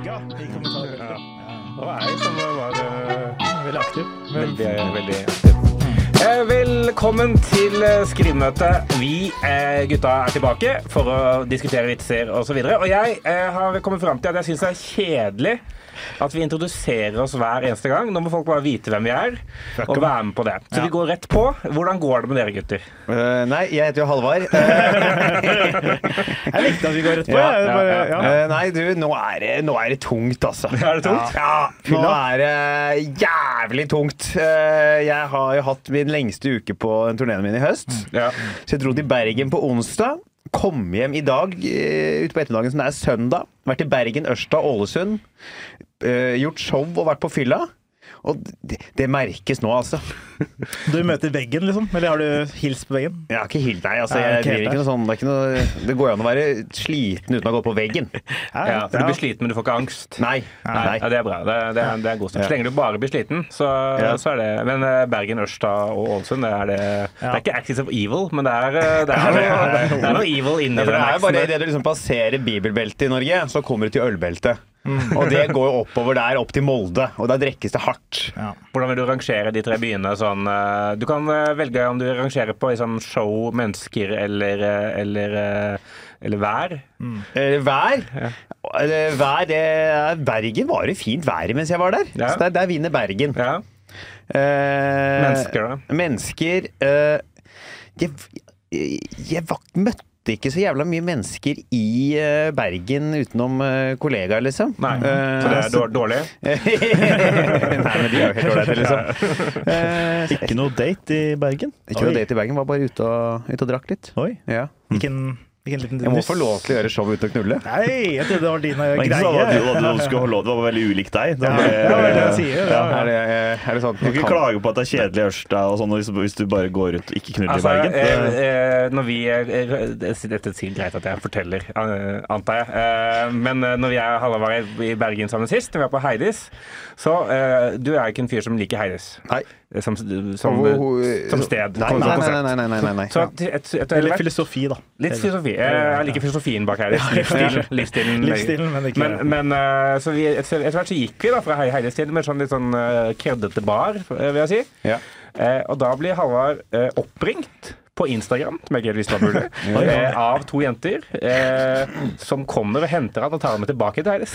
Skygga i kommentarfeltet. Det var jeg som var uh, Veldig aktiv. Men veldig, veldig aktiv. Eh, Velkommen til skrivemøtet. Vi eh, gutta er tilbake for å diskutere vitser osv. Og, så og jeg eh, har kommet fram til at jeg syns det er kjedelig at vi introduserer oss hver eneste gang. Nå må folk bare vite hvem vi er, og være med på det. Så Ja. vi går rett på. Hvordan går det med dere, gutter? Uh, nei, jeg heter jo Halvard. Jeg likte at vi går rett på. Ja, ja, Bare, eh, nei, du, nå er, det, nå er det tungt, altså. Er det tungt? Ja, nå er det jævlig tungt. Uh, jeg har jo hatt min lengste uke på turnéen min i høst. Ja. Så jeg dro til Bergen på onsdag. Kom hjem i dag ute på ettermiddagen, som det er søndag. Vært i Bergen, Ørsta, Ålesund. Eh, gjort show og vært på fylla. Og det, det merkes nå, altså. Du møter veggen, liksom? Eller har du hilst på veggen? Jeg har ikke hilst, Nei, altså, jeg driver ikke noe sånn det, er ikke noe, det går an å være sliten uten å gå på veggen. Ja, for du blir sliten, men du får ikke angst. Nei. Nei, nei. Ja, det er bra. Det, det, er, det er god stund. Så lenge du bare blir sliten, så, Ja. så er det Men eh, Bergen, Ørsta og Ålesund, det er det Det er ikke Axis of Evil, men det er, eh, det er, noe, det er noe evil inni Ja, for det er bare det idet du liksom passerer bibelbeltet i Norge, så kommer du til ølbeltet. Og det går jo oppover der, opp til Molde, og der drikkes det hardt. Ja. Hvordan vil du rangere de tre byene sånn eh, Du kan eh, velge om du rangerer på liksom, show, mennesker eller, eh, eller, eller vær. Mm. vær Ja. Vær, det er Bergen var jo fint vær mens jeg var der. Ja. Så der, der vinner Bergen. Ja. Eh, Mennesker, da? Mennesker eh, Jeg, jeg jeg møtte ikke så jævla mye mennesker i eh, Bergen utenom eh, kollegaer, liksom. Nei. Eh, Så det er dår- dårlig? Nei, men de er jo helt ålreite, liksom. Eh, Ikke noe date i Bergen? ikke noe date i Bergen, var bare ute og, ute og drakk litt. Oi. Ja. Ikke en, liten Jeg må få lov til å gjøre show ute og knulle. Nei, jeg trodde det var din greie. Det var holde. Det var veldig ulikt deg. Det Ja, var, det det jeg sier. Ja. Er det, er det sånn Du kan ikke klage på at det er kjedelig i Ørsta og sånn hvis, hvis du bare går ut og ikke knuller Altså, i Bergen. eh, eh, når vi eh, eh, Dette sier greit at jeg forteller, eh, antar jeg. Eh, men eh, når vi er Halvard var i Bergen sammen sist, når vi var på Heidis, så eh, Du er ikke en fyr som liker Heidis Nei. eh, som, som, som sted. Nei, nei, nei, nei, nei, nei, nei, nei. Så et, et, et, et, filosofi, da. Litt filosofi. Eh, Jeg liker filosofien bak her. Livsstilen. Livsstilen, Livsstilen, men ikke men, men eh, så vi, etter etter hvert så gikk vi da fra hele tiden til med sånn litt sånn kreddete bar, eh, vil jeg si. Ja. Eh, og da blir Halvard eh, oppringt på Instagram, som jeg ikke helt visste var mulig, eh, av to jenter eh, som kommer og henter han og tar ham med tilbake til Heides.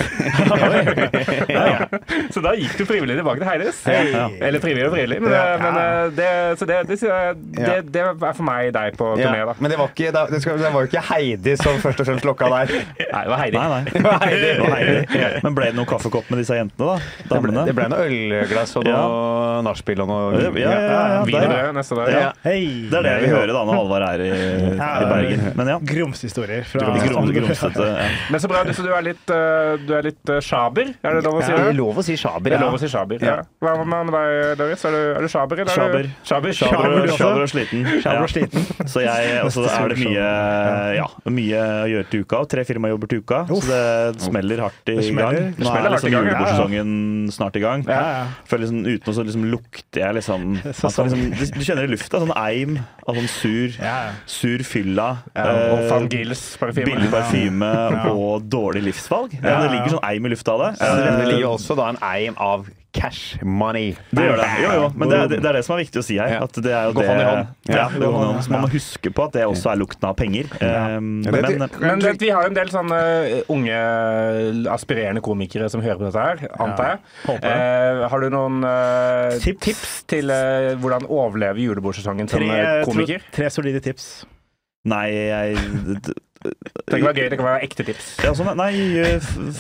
ja. Så da gikk du frivillig tilbake til Heides. Eller frivillig og frivillig, men, eh, men eh, det, så det, det, det, er for meg deg på turné, da. men det var, ikke, det, skal, det var jo ikke Heidi som først og fremst lokka der. Nei, det var Heidi. Nei, nei. Heidi. Det var Heidi. Men ble det noen kaffekopp med disse jentene, da? Damene? det ble noe ølglass og noe nachspiel og noe Ja, ja, ja, ja, Vin der. brød neste dag. Ja. Hei! Det er det vi hører da når Halvard er i, i Bergen. Men ja. Grumsehistorier fra De grom, grumsete. Ja. Men så bra, du, så du er litt, eh, du er litt eh, sjaber, er det lov å si? Ja, det det? er lov å si sjaber. Det er Ja. lov å si sjaber. Ja. Ja. Hva med deg, Doris? Er du, er du sjaber? Eller Sjaber. Sjaber. Sjaber. Sjaber og, sjaber og sliten. Sjaber og sliten. Så jeg, også er det mye, ja, mye å gjøre til uka. Tre firmajobber til uka, så det smeller hardt i gang. Nå er liksom julebordsesongen snart i gang. Ja, ja. Føler liksom, uten å så liksom lukter jeg liksom, det liksom du, du kjenner i lufta sånn eim av sånn sur, Ja, ja. sur fylla. Og eh, Van Gils parfyme. Billig parfyme og dårlig livsvalg. Ja, det ligger sånn eim i lufta av det. Men det Eh, ligger også da en eim av cash money. Det gjør det. Jo, jo. Men det er, det er det som er viktig å si her. At det er jo det. Ja, det hånd. Så man må huske på at det også er lukten av penger. Um, men Men vet, vi har jo en del sånne eh, unge aspirerende komikere som hører på dette her, antar jeg. Eh, har du noen eh, Tips? tips til eh, hvordan overleve julebordsesongen som eh, komiker? tre solide tips. Nei, jeg Det kan være gøy, det kan være ekte tips. ja, sånn, Nei,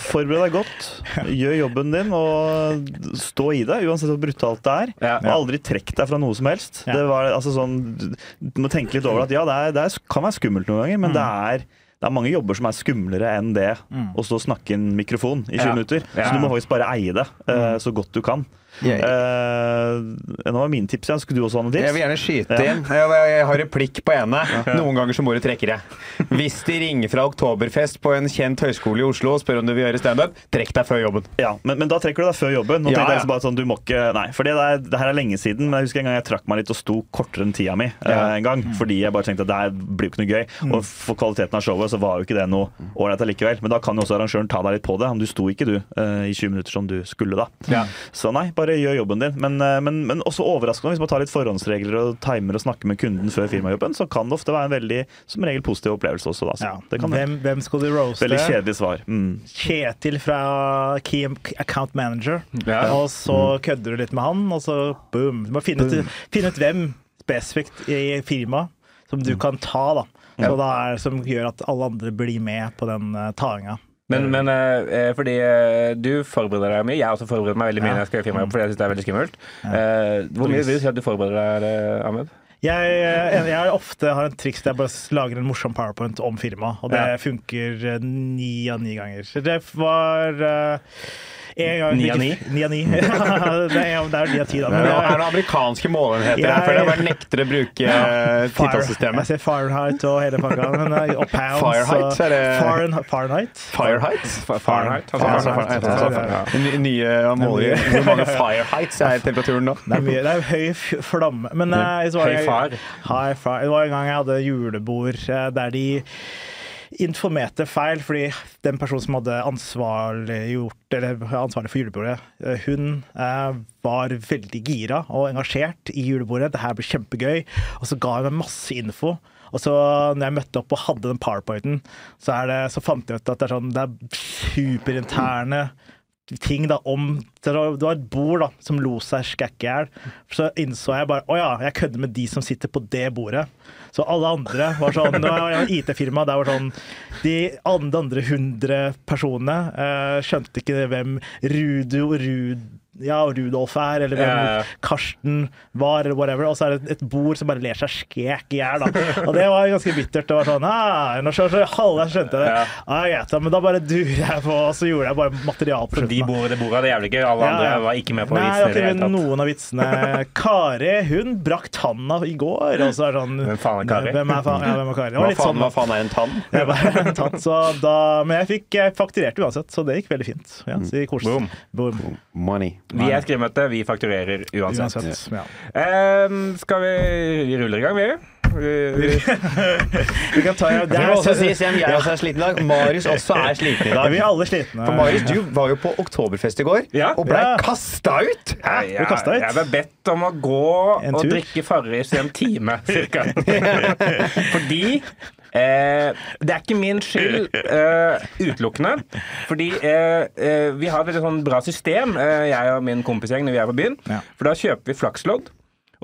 forbered deg godt. Gjør jobben din og stå i det, uansett hvor brutalt det er. Ja. Og aldri trekk deg fra noe som helst. Ja. Det var, altså, sånn, du må tenke litt over at ja, det, er, det er, kan være skummelt noen ganger, men det er det er mange jobber som er skumlere enn det å stå og snakke i en mikrofon i 20 Ja. minutter. Så du må faktisk bare eie det uh, så godt du kan. Eh, nå var mine tips igjen. Skulle du også ha noen tips? Jeg vil gjerne skyte inn. Jeg, har replikk på ene. Noen ganger så må du trekke det. Hvis de ringer fra Oktoberfest på en kjent høyskole i Oslo og spør om du vil gjøre standup, trekk deg før jobben. Ja, men, men da trekker du deg før jobben. Nå Ja, tenkte jeg ja. liksom bare sånn, du må ikke, nei, for det, der, det her er lenge siden, men jeg husker en gang jeg trakk meg litt og sto kortere enn tida mi. eh, Ja. en gang, Fordi jeg bare tenkte at det her blir jo ikke noe gøy. Og for kvaliteten av showet så var jo ikke det noe ålreit allikevel. Men da kan jo også arrangøren ta deg litt på det. Om du sto ikke du uh, i 20 minutter som du skulle da. Ja. Så nei, bare gjør jobben din. Men, eh, men, men også overraskende, hvis man tar litt forhåndsregler og timer og snakker med kunden før firmajobben, så kan det ofte være en veldig, som regel, positiv opplevelse også. Da. Så Ja. det kan Hvem, hvem skal du roaste? Veldig kjedelig svar. Mm. Kjetil fra Key Account Manager. Ja. Og så kødder du litt med han, og så boom. Du må finne ut, finne ut hvem spesifikt i firmaet som du kan ta, da. Så det er, som gjør at alle andre blir med på den uh, tainga. Men, men eh, fordi eh, du forbereder deg mye. Jeg også forbereder meg veldig mye når jeg skal gjøre firmajobb, fordi jeg syns det er veldig skummelt. Eh, hvor mye vil du si at du forbereder deg, eh, Ahmed? Jeg, jeg, jeg ofte har en triks der jeg bare lager en morsom powerpoint om firmaet, og det Ja. funker eh, ni av ni ganger. Det var eh, Ni av ni? Ni av ni. det, er, det er ni av ti, da. Det Men er det noen amerikanske målenheter Jeg- her, for jeg bare nekter å bruke ja, Fire- Jeg titallssystemet. ser Fahrenheit og hele pakka. Men, eh, og pounds Fahrenheit, er det- Fahrenheit. Fahrenheit. Fireheight? Fahrenheit? Nye måler Hvor mange fireheights er temperaturen nå? Det er, mye, det er høy flamme. Men jeg, så var far. High far. Det var en gang jeg hadde julebord eh, der de informerte feil, fordi den personen som hadde ansvarliggjort, ansvarlig for julebordet, eh, hun eh, var veldig gira og engasjert i julebordet. Det her ble kjempegøy. Og så ga hun meg masse info. Og så når jeg møtte opp og hadde den powerpointen, så, det, så fant jeg ut at det er, sånn, det er superinterne ting da om Det var et bord da som lo seg skækk i hjel. Så innså jeg bare Å ja, jeg kødder med de som sitter på det bordet. Så alle andre var sånn Det var IT-firma. Der var sånn De andre, hundre personene eh, skjønte ikke hvem Rudo Rud ja, Rudolf er, eller hvem. Karsten var, eller whatever. Og så er det et bord som bare ler seg skek i hjel. Og det var ganske bittert. Det var sånn ah, Nå skjønte, halve skjønte jeg det. Ja. Ah, men da bare durer jeg på, og så gjorde jeg bare material på De slutten. da. bordet, det bordet hadde jævlig gøy. Alle Ja, andre ja. var ikke med på Nei, vitsene Nei, jeg har ikke noen av vitsene. Kari, hun brakk tanna i går. Og så er det sånn Hvem faen er Kari? Hvem er, faen, ja, hvem er Kari? Hva faen, sånn, hva faen er en tann? jeg bare tatt, så da, men jeg fikk fakturert uansett, så det gikk veldig fint. Ja, så det koste Boom. Boom. Money. Vi er skrivemøte, vi fakturerer uansett. Uansett. Ja. Ehm, skal vi rulle i gang, vi? Vi- Vi kan ta, det Det må også sies igjen, jeg også er sliten i dag. Marius også er sliten i vi er alle slitne. For Marius, du var jo på Oktoberfest i går Ja. og blei Ja. kasta ut! Ja, du kastet ut? jeg ble bedt om å gå og drikke Farris i en time, cirka. Fordi eh, Det er ikke min skyld eh, utelukkende. Fordi eh, eh, vi har et veldig sånn bra system, eh, jeg og min kompisgjeng, når vi er på byen. Ja. For da kjøper vi flakslodd.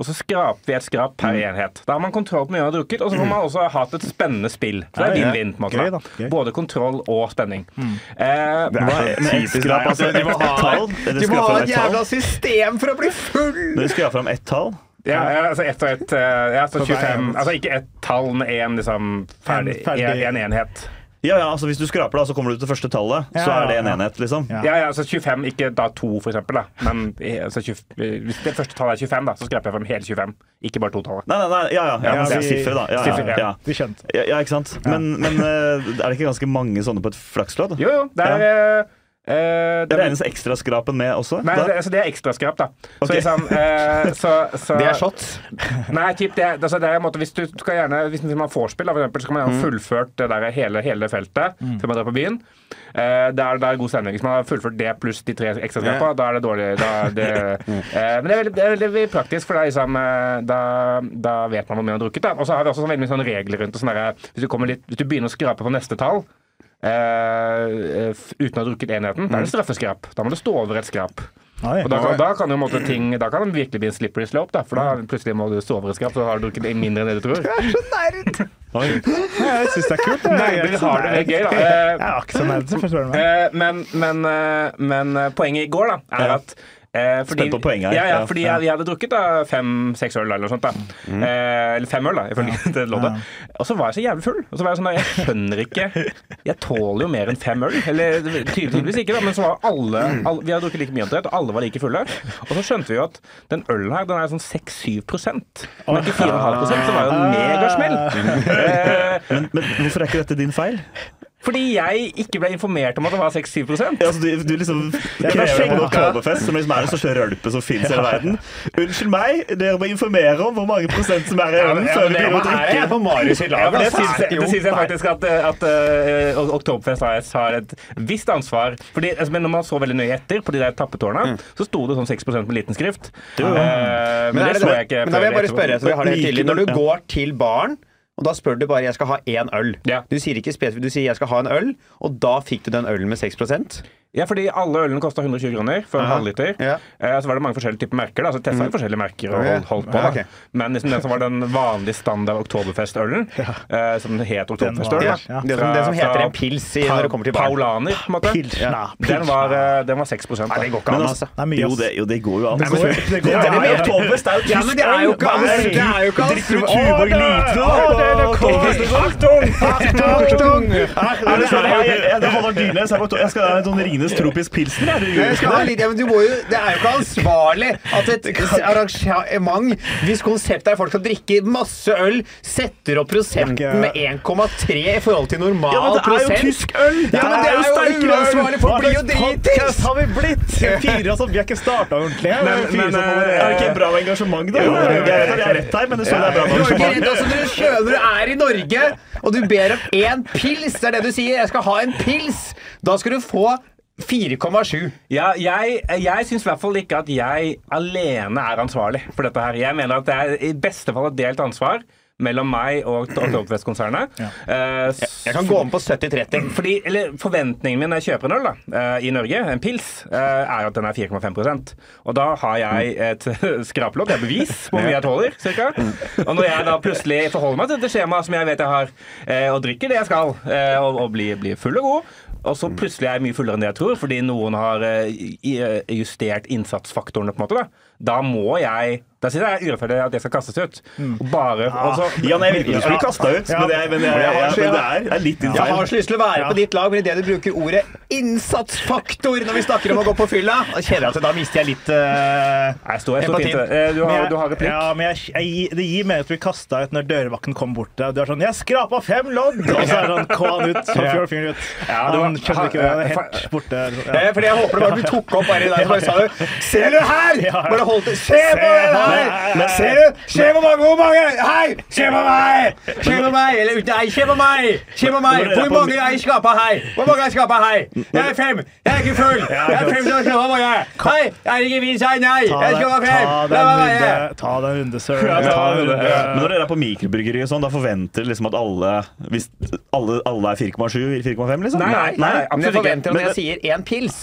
Og så skraper vi et skrap per Mm. enhet. Da har man kontroll på mye man har drukket, og så får man også hatt et spennende spill. Så det er vinn-vinn. på en måte. Gøy, da. Både kontroll og spenning. Mm. Eh, Det er typisk deg. altså, Du må ha, tall, du må ha et jævla system for å bli full! Når du skal ha fram ett tall Ja, altså ett og ett. eh, Ja, så Så det er 25 Altså ikke ett tall med én liksom, ferdig, ferdig- en, en enhet. Ja, ja, altså Hvis du skraper, da, så kommer du til første tallet. Så er det en enhet, liksom. Ja. Ja, ja, altså 25, ikke da 2, for eksempel. Da. Men eh, altså, 20, hvis det første tallet er 25, da, så skraper jeg frem hele 25. Ikke bare totallet. Nei, nei, nei, ja, ja. ja, Ja, men vi- Sifre, da. Ja, Sifre, ja, ja. ja. Vi skjønte. Ja, ja, ikke sant? Men, men eh, er det ikke ganske mange sånne på et flakslodd? Jo, jo. Det er eh, eh, Det regnes ekstraskrapen med også? Nei, da? det, altså, det er ekstraskrap, da. Så liksom uh, så, så, Det er shots. Nei, typ, det, altså, det er en måte, hvis du skal gjerne Hvis man har vorspiel, da, for eksempel, så kan man Mm. gjerne fullført det der, hele, hele feltet før man drar på byen. Uh, det, er, det er god stemning. Hvis man har fullført det pluss de tre ekstraskrapene, yeah. da er det dårlig. Da, det, Mm. eh, men det er veldig, det er veldig praktisk, for det er liksom, eh, da, da vet man hvor mye man har drukket. Og så har vi også veldig mye sånn regler rundt det. Sånn hvis, du kommer litt, hvis du begynner å skrape på neste tall eh, uten å ha drukket enheten, da er det straffeskrap. Da må du stå over et skrap. Oi. Og da kan, da kan jo måte ting Da kan det virkelig bli en slippery slope, da. For da plutselig må du stå over et skrap, så har du drukket mindre enn det du tror. Oi. Jeg syns det er kult. er Nerder har det gøy, da. Jeg Eh, er ikke så nerd, så forstår du meg. Eh, men, men, eh, men eh, poenget i går da, er Ja. at Eh, fordi, Spent på poenget her. Ja, ja, Ja. fordi jeg, jeg hadde drukket da fem-seks øl eller noe sånt. da Mm. eh, Eller fem øl, da, ifølge det loddet. Og så var jeg så jævlig full. Og så var Jeg sånn, jeg skjønner ikke Jeg tåler jo mer enn fem øl. Eller tydeligvis ikke, da, men så var alle, alle Vi hadde drukket like mye omtrent, og alle var like fulle. Og så skjønte vi jo at den ølen her, den er sånn 6-7 Den er ikke 4,5 så var det jo en megasmell. Eh, Men, men hvorfor er ikke dette din feil? Fordi jeg ikke ble informert om at det var 6-7 Ja, altså, du, du liksom krever på oktoberfest, som liksom er den største rølpe som finnes i hele verden. Unnskyld meg, dere må informere om hvor mange prosent som er i ølen ja, før vi det begynner å drikke. Jeg på Marius i Ja, lag. det syns jeg, det syns jeg faktisk at, at uh, Oktoberfest AS har et visst ansvar. Fordi, altså, men når man så veldig nøye etter på de der tappetårna, så sto det sånn 6% med liten skrift. Uh, men, Men, det det, så jeg ikke. men da vil jeg bare spørre, så vi har det helt tidlig. Når du- du går til baren, og da spør du bare 'jeg skal ha én øl'. Ja. Du sier ikke spesifikt, du sier 'jeg skal ha en øl', og da fikk du den ølen med 6 Ja, fordi alle ølene kosta 120 kroner for en halvliter. Ja. Eh, så var det mange forskjellige typer merker. Da. Så testa mm. forskjellige merker og Ja, ja. holdt, holdt på. Ja, okay. Men liksom den som var den vanlige standard Oktoberfest-ølen, eh, som het Oktoberfest-øl, Ja. Det, som, det som heter en pils i, når det kommer til barn. Paulaner, på en måte. Pilsna. Den var, eh, den var 6 da. Nei, det går ikke Men an, altså, altså. Det er mye, jo, det, jo, det går jo an. Det går- det går- det er jo oktoberfest, det er jo Ja, men det jo ikke tysk øl. det er jo ikke an! Drikker du Tuborg det Lite, da? Å, det det på kommer. oktoberfest? Achtung! Achtung! Det jeg, jeg, jeg, det Håvard Dyrnes. Jeg, jeg skal ha en sånn Ringenes tropisk pilsen. Er det Jeg skal ha litt, ja, men du må jo, det er jo ikke ansvarlig at et arrangement, hvis konseptet er folk skal drikke masse øl, setter opp prosenten med 1,3 i forhold til normal prosent. Ja, men det er jo prosent. tysk øl! Ja, men det er jo uansvarlig, folk blir jo dritings! Har vi blitt! Fire altså, Vi har ikke starta ordentlig. Men- Fire men, som eh, Er det ikke bra engasjement, da? At jeg er rett her, men det står det er bra Du er engasjement. altså, skjønner du er i Norge, og du ber om én pils, det er det du sier, jeg skal ha en pils, da skal du få 4,7. Ja, jeg jeg syns i hvert fall ikke at jeg alene er ansvarlig for dette her. Jeg mener at det er i beste fall et delt ansvar mellom meg og Oktoberfest-konsernet. Eh, Jeg kan gå om på 70-30. fordi, eller Forventningen min når jeg kjøper en øl da, uh, i Norge, en pils, uh, er at den er 4,5% Og da har jeg et skrapelodd, det er bevis på hvor mye jeg tåler. Cirka. Og når jeg da plutselig forholder meg til dette skjemaet som jeg vet jeg har, eh, og drikker det jeg skal, og, og blir, blir full og god, og så plutselig er jeg mye fullere enn det jeg tror, fordi noen har eh, eh, justert innsatsfaktorene, på en måte, da, da må jeg Da synes jeg det er urettferdig at det skal kastes ut. Og bare og så, Ja, nei, jeg vil ikke du skulle kasta ut, men, jeg, men, jeg, Jeg jeg, men det er, er litt din Jeg har så lyst til å være på ditt lag, men idet du bruker ordet innsatsfaktor når vi snakker om å gå på fylla, da kjenner jeg at da mister jeg litt uh, jeg står jeg står fint. Eh, Du har, du har replikk. Ja, men jeg, jeg, det gir mening at du blir kasta ut når dørvakten kom bort til deg. Du er sånn 'Jeg skrapa fem lodd!' Og så er det sånn kå han ut. Så fjordfingeren ut. Ja, du han skjønner ikke det. Han er helt borte. Ja, Ja. fordi jeg håper det var at du tok opp bare i dag, så bare sa du 'Ser du her?' Bare holdt det. Se på den her! Ser du? Se på meg! Hvor mange? Hei! Se på meg! Se på meg! Eller nei, se på meg! Se på meg! Hvor mange er i skapet her? Hvor mange er i skapa her? Jeg er fem! Jeg er ikke full! Jeg er fem til å meg! Hei! Jeg er ikke vins her, nei! Jeg skal være fem! La meg være! ta den runde, sir. Ja, ta Ta den den runde. runde. Men når dere er på mikrobryggeri og sånn, da forventer liksom at alle Hvis alle, alle er 4,7 4,5, liksom? Nei, nei, nei, Men jeg forventer at når jeg sier én pils,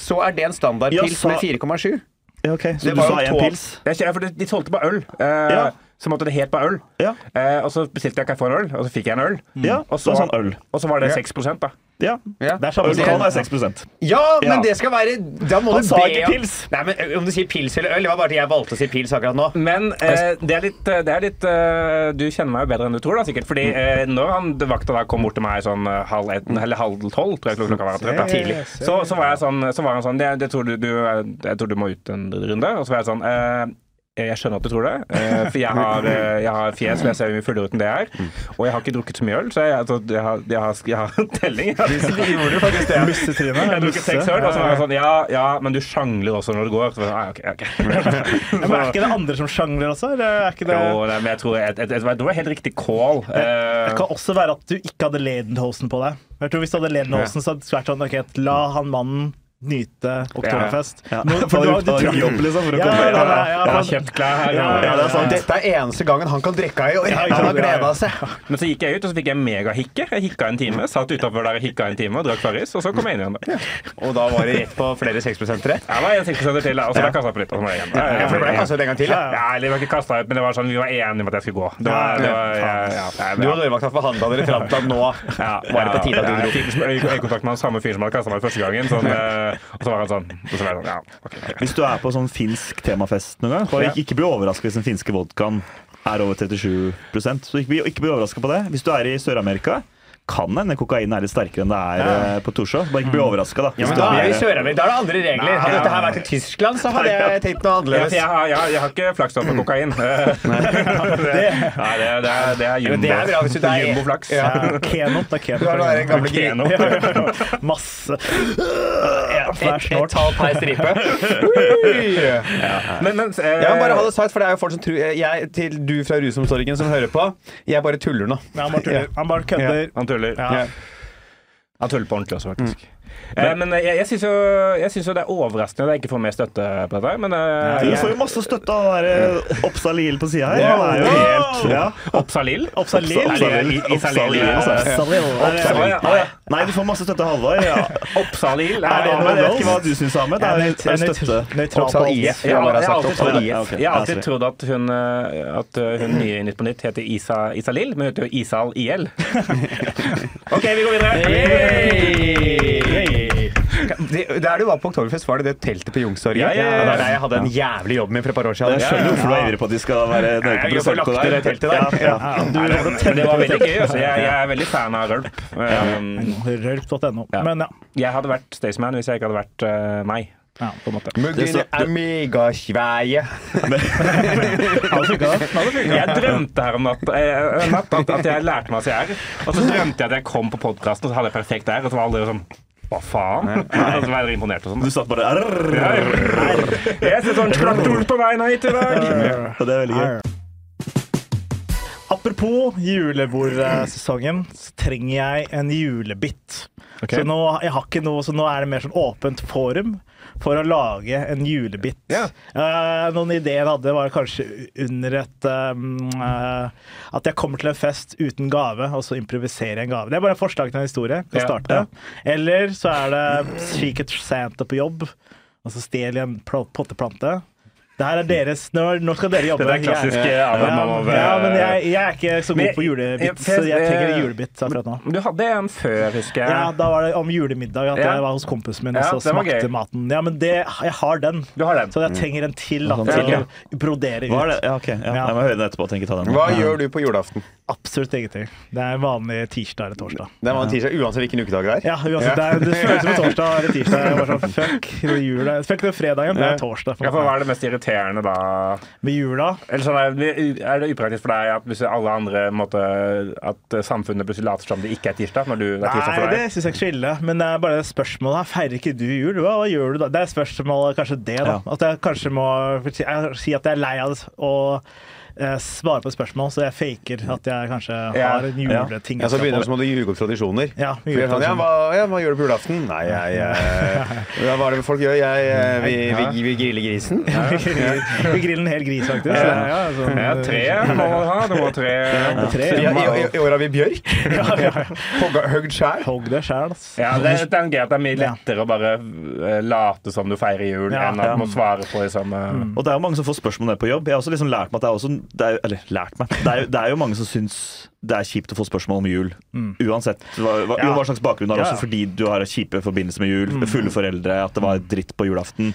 så er det en standardpils Ja, med 4,7. Ja, ok, Så Det du sa én pils? Jeg for de solgte bare øl. Uh, Ja. Så måtte det helt bare øl. Ja. Eh, og så bestilte jeg ikke få en øl, og så fikk jeg en øl. Ja, Og så så, sånn øl. og så var det Ja. 6 da. Ja. Ja. Det er samme som- kan være 6% Ja, men Ja. det skal være Da må Han du sa be ikke om- pils. Nei, men Om du sier pils eller øl Det var bare at jeg valgte å si pils akkurat nå. Men eh, det er litt, det er litt uh, Du kjenner meg jo bedre enn du tror, da, sikkert. Fordi eh, når han vakta da kom bort til meg sånn eh, halv ett, eller halv tolv, tror jeg klokka var, rett, da, tidlig, så, så var jeg sånn, så var han sånn det, det tror du, du, Jeg tror du må ut en runde. Og så var jeg sånn eh, jeg skjønner at du tror det, eh, for jeg har, eh, jeg har fjes, men jeg ser mye fullere ut enn det jeg er. Og jeg har ikke drukket så mye øl, så jeg, altså, jeg, har, jeg, har, jeg har telling. Jeg gjorde faktisk det. Mussetryne. har drukket seks øl, og så var jeg sånn Ja, ja, men du sjangler også når du går. Så, ah, ok, ok. Men er ikke det andre som sjangler også? Eller er det Jo, nei, men jeg tror, jeg, jeg, jeg, det var helt riktig call. Eh, Det kan også være at du ikke hadde Ledenhosen på deg. Jeg tror Hvis du hadde Ledenhosen, så hadde det vært sånn OK, la han mannen nyte Oktoberfest. Ja. Nå- For du du tror- jobb, liksom, for å Ja, komme ja, ja, ja, ja, kjøpt klær her. Ja, ja, det er sant. Dette er eneste gangen han kan drikke i år. Ja, Han har ja, ja. gleda seg. Men så gikk jeg ut, og så fikk jeg megahikke. Jeg hikka en time. Satt utafor der og hikka en time og drakk Farris, og så kom jeg inn igjen. da. Og da var det rett på flere 6-prosentere. Jeg var en 6 til, og så ble jeg kasta på litt. Og så var jeg igjen. Ja, for det ble kastet ut en gang til. Ja. Ja, eller vi var ikke kasta ut, men det var sånn, vi var enige om at jeg skulle gå. Det var, det var, ja, ja, ja, Du og dørvakta forhandla dere fram til at nå var det på tide at du dro. jeg fikk øyekontakt med han samme fyren som hadde kasta meg første gangen. Sånn, eh, og så var han sånn så var han sånn, ja, okay. Hvis du er på sånn finsk temafest noen gang, bare ikke, ikke bli overraska hvis den finske vodkaen er over 37% Så ikke bli, ikke bli overraska på det. Hvis du er i Sør-Amerika, kan hende kokain er litt sterkere enn det er ja. på Torshov. Bare ikke bli overraska, da. Ja, men da er vi er- Da er det andre regler. Hadde dette her vært i Tyskland, så hadde jeg tenkt noe Ja, annerledes. jeg, har, jeg, har- jeg har ikke flaks på kokain. det, nei, det, det, er, det er jumbo. Det er bra hvis du- det er- Jumboflaks. Ja. Ja, Keno. Det er Keno. Du har der gamle Keno. Ja, ja, ja. Masse. Ja, det Et, et snart. tall per stripe. Men, men, eh, Ja, men bare ha det sagt, for det er jo folk som tror jeg, Til du fra Rusomsorgen som hører på, jeg bare tuller nå. Han bare. Han bare kødder. Han tuller. Ja. Han tuller på ordentlig også, faktisk. Eh, men jeg, jeg syns jo, jo det er overraskende at jeg ikke får mer støtte på dette. Men eh, Du får jo masse støtte av den der Oppsal på sida her. Ja. Han er jo helt ja. Oppsalil? Oppsalil. Oppsalil. Nei, du får masse støtte av Halvor. Ja. Oppsalil? Er det, jeg vet ikke hva du syns, Ahmed. Det er, det er støtte. Nøytral på IF. Jeg, Jeg har jeg, alltid trodd- jeg at hun, eh, at eh, hun nye i Nytt på Nytt heter Isa, Isalil, men hun heter jo Isal IL. OK, vi går videre. Det, der du var på Oktoberfest, var det det teltet på Youngstorget? Ja, ja, ja. Det er der jeg hadde en jævlig jobb med for et par år siden. Jeg skjønner hvorfor du er ivrig på at de skal være nøye på prosenten der. det teltet der. Ja, ja. Ja, du Nei, det, det var veldig gøy. Altså. Jeg, jeg er veldig fan av rølp. Um, Rølp.no. Ja. Men ja. jeg hadde vært Staysman hvis jeg ikke hadde vært uh, meg. ja. På en måte. Muggen er det. Jeg drømte her om natt, eh, natt at, at jeg lærte meg CR. Og så drømte jeg at jeg kom på podkasten, og så hadde jeg perfekt R. Og så var alle sånn Hva faen? Og så var jeg imponert og sånn. Du satt bare Arr. Jeg ser sånn traktor på veien hit i dag. Og det er veldig gøy. Apropos julebordsesongen, så trenger jeg en julebit. Okay. Så nå, jeg har ikke noe, så nå er det mer sånn åpent forum for å lage en julebit. Ja. Uh, noen ideer jeg hadde, var kanskje under et um, uh, At jeg kommer til en fest uten gave, og så improviserer jeg en gave. Det er bare et forslag til en historie. Å Ja, starte. Eller så er det Secret Santa på jobb, og så stjeler jeg en potteplante. Det her er deres Nå, nå skal dere jobbe. Det er klassisk, Jeg- eh, ja, ja, men jeg, jeg er ikke så god på julebits, så jeg trenger jeg- en julebit akkurat nå. Du hadde en før, husker jeg. Ja, Da var det om julemiddag, at jeg var hos kompisen min og så smakte maten. Ja, men det, jeg har den, Du har den. så jeg trenger en til da, til å brodere Hva er ut. Ja. Ja, jeg må høre den etterpå. Tenk ta den. Hva gjør du på julaften? Absolutt ingenting. Det er vanlig tirsdag eller torsdag. Det er vanlig tirsdag, uansett hvilken ukedag det er. Ja, uansett, det, er, det føles som en torsdag eller tirsdag. Jeg var sånn, fuck det er jula. Fuck det er fredagen, det er torsdag. Ja, for Hva er det mest irriterende da? Med jula Eller sånn, er, det upraktisk for deg at hvis alle andre måtte, At samfunnet plutselig later som det ikke er tirsdag? Når du, det er tirsdag for deg? Nei, det syns jeg ikke er så ille. Men det er bare spørsmålet her. Feirer ikke du jul? Hva, hva gjør du da? Det er spørsmålet kanskje det, da. Ja. At jeg kanskje må si at jeg er lei av det og eh, svarer på spørsmål, så jeg faker at jeg kanskje har en juleting. Ja, så begynner du som å ljuge opp tradisjoner. Ja, sånn, ja, hva, ja, hva gjør du på julaften? Nei, jeg, jeg ja, Hva er det folk gjør? Jeg, vi, vi, vi, vi griller grisen. Vi griller en hel gris, faktisk. Ja, ja, sånn, Ja, tre må man ha. Det må ha tre. tre. I, i, i, I år har vi bjørk. ja, ja, Hogd skjær. Hogg det sjæl. Ja, det, er- er at det er mye lettere å bare eh, late som du feirer jul, Ja. enn at du må svare på liksom eh, Og det er jo mange som får spørsmål om det på jobb. Jeg har også liksom lært meg at det er også det er, Eller lært meg. Det er, det er jo mange som syns det er kjipt å få spørsmål om jul. Uansett hva, hva, Ja. hva slags bakgrunn du har, Ja, ja. også fordi du har kjipe forbindelser med jul. Fulle foreldre, at det var dritt på julaften.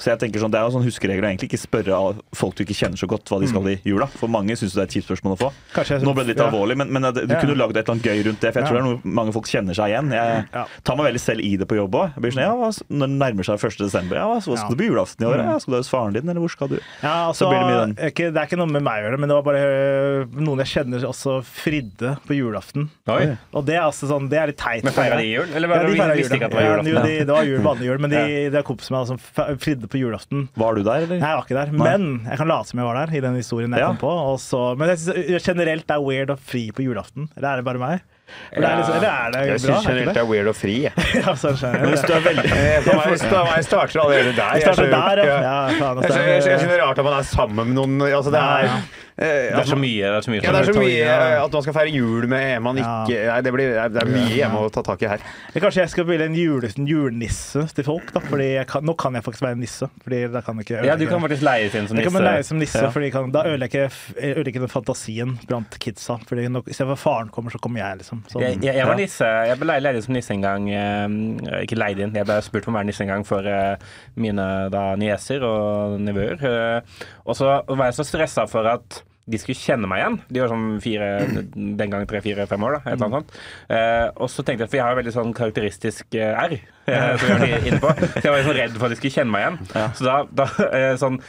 Så jeg tenker sånn, Det er jo sånn huskeregel å egentlig ikke spørre av folk du ikke kjenner så godt hva de skal i jula. For mange syns det er et kjipt spørsmål å få. Kanskje Nå ble det litt alvorlig, men, men du kunne lagd et eller annet gøy rundt det. For jeg tror det er noe mange folk kjenner seg igjen. Jeg tar meg veldig selv i det på jobb òg. Sånn, ja, når det nærmer seg 1. desember, ja, hva skal du på julaften i år? Ja, skal du hos faren din, eller hvor skal du? Ja, altså, Så blir det det er ikke noe med meg å det, men det var bare øh, noen jeg kjenner også fridde på julaften. Oi. Og det er altså sånn, det er litt teit. Men feira de jul? Eller Ja, de visste jul, ikke at det var ja. julaften? Jo, de, det var jul, vanlig jul, men de, det er med meg, som fridde på julaften. Var du der, eller? Nei, jeg var ikke der, men jeg kan late som jeg var der i den historien jeg Ja. kom på. Og så, men jeg synes generelt det er weird å fri på julaften. Eller er det bare meg? Eller er, det, er det Jeg syns generelt det er weird og fri. jeg. Ja, sånn skjønner jeg. For meg, starter allerede der. Starter Jeg skjønner- der, ja. ja. ja Jeg synes- jeg det er rart at man er sammen med noen. Altså, det er, ja. Det er så mye. Det er så mye Ja, det er så mye eh, at man skal feire jul med en man Ja. ikke Nei, det, blir, det er mye hjemme å ta tak i her. Men Kanskje jeg skal bli en julenisse til folk, da. Fordi jeg kan, nå kan jeg faktisk være nisse. Fordi da kan jeg ikke Ja, du kan faktisk leies inn som jeg kan nisse. som nisse, Ja. fordi kan, da ødelegger jeg ikke den fantasien blant kidsa. Fordi nå, for faren kommer, så kommer jeg, liksom. Sånn. Jeg, jeg, jeg var nisse. Jeg ble leid inn som nisse en gang. eh, Ikke leid inn, jeg ble spurt om å være nisse en gang for eh, mine da nieser og nevøer. eh, Og så var jeg så stressa for at de skulle kjenne meg igjen. De var sånn fire, den gang tre, fire, fem år. da, et eller annet sånt. Eh, og så tenkte jeg, for jeg har veldig sånn karakteristisk eh, R, som jeg var inne på. Så jeg var jo redd for at de skulle kjenne meg igjen. Så da, da eh, sånn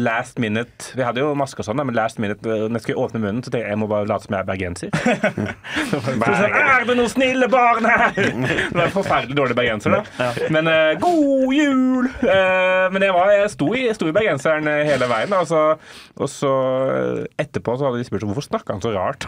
last minute Vi hadde jo maske og sånn, men last minute eh, når jeg skulle åpne munnen, så tenkte jeg jeg må bare late som jeg er bergenser. Så sånn, er det noen snille barn her? Det var forferdelig dårlig bergenser, da. Men uh, god jul! Uh, men jeg, var, jeg sto i, sto i bergenseren eh, hele veien. Da, og så, og så eh, etterpå så hadde de spurt hvorfor snakka han så rart.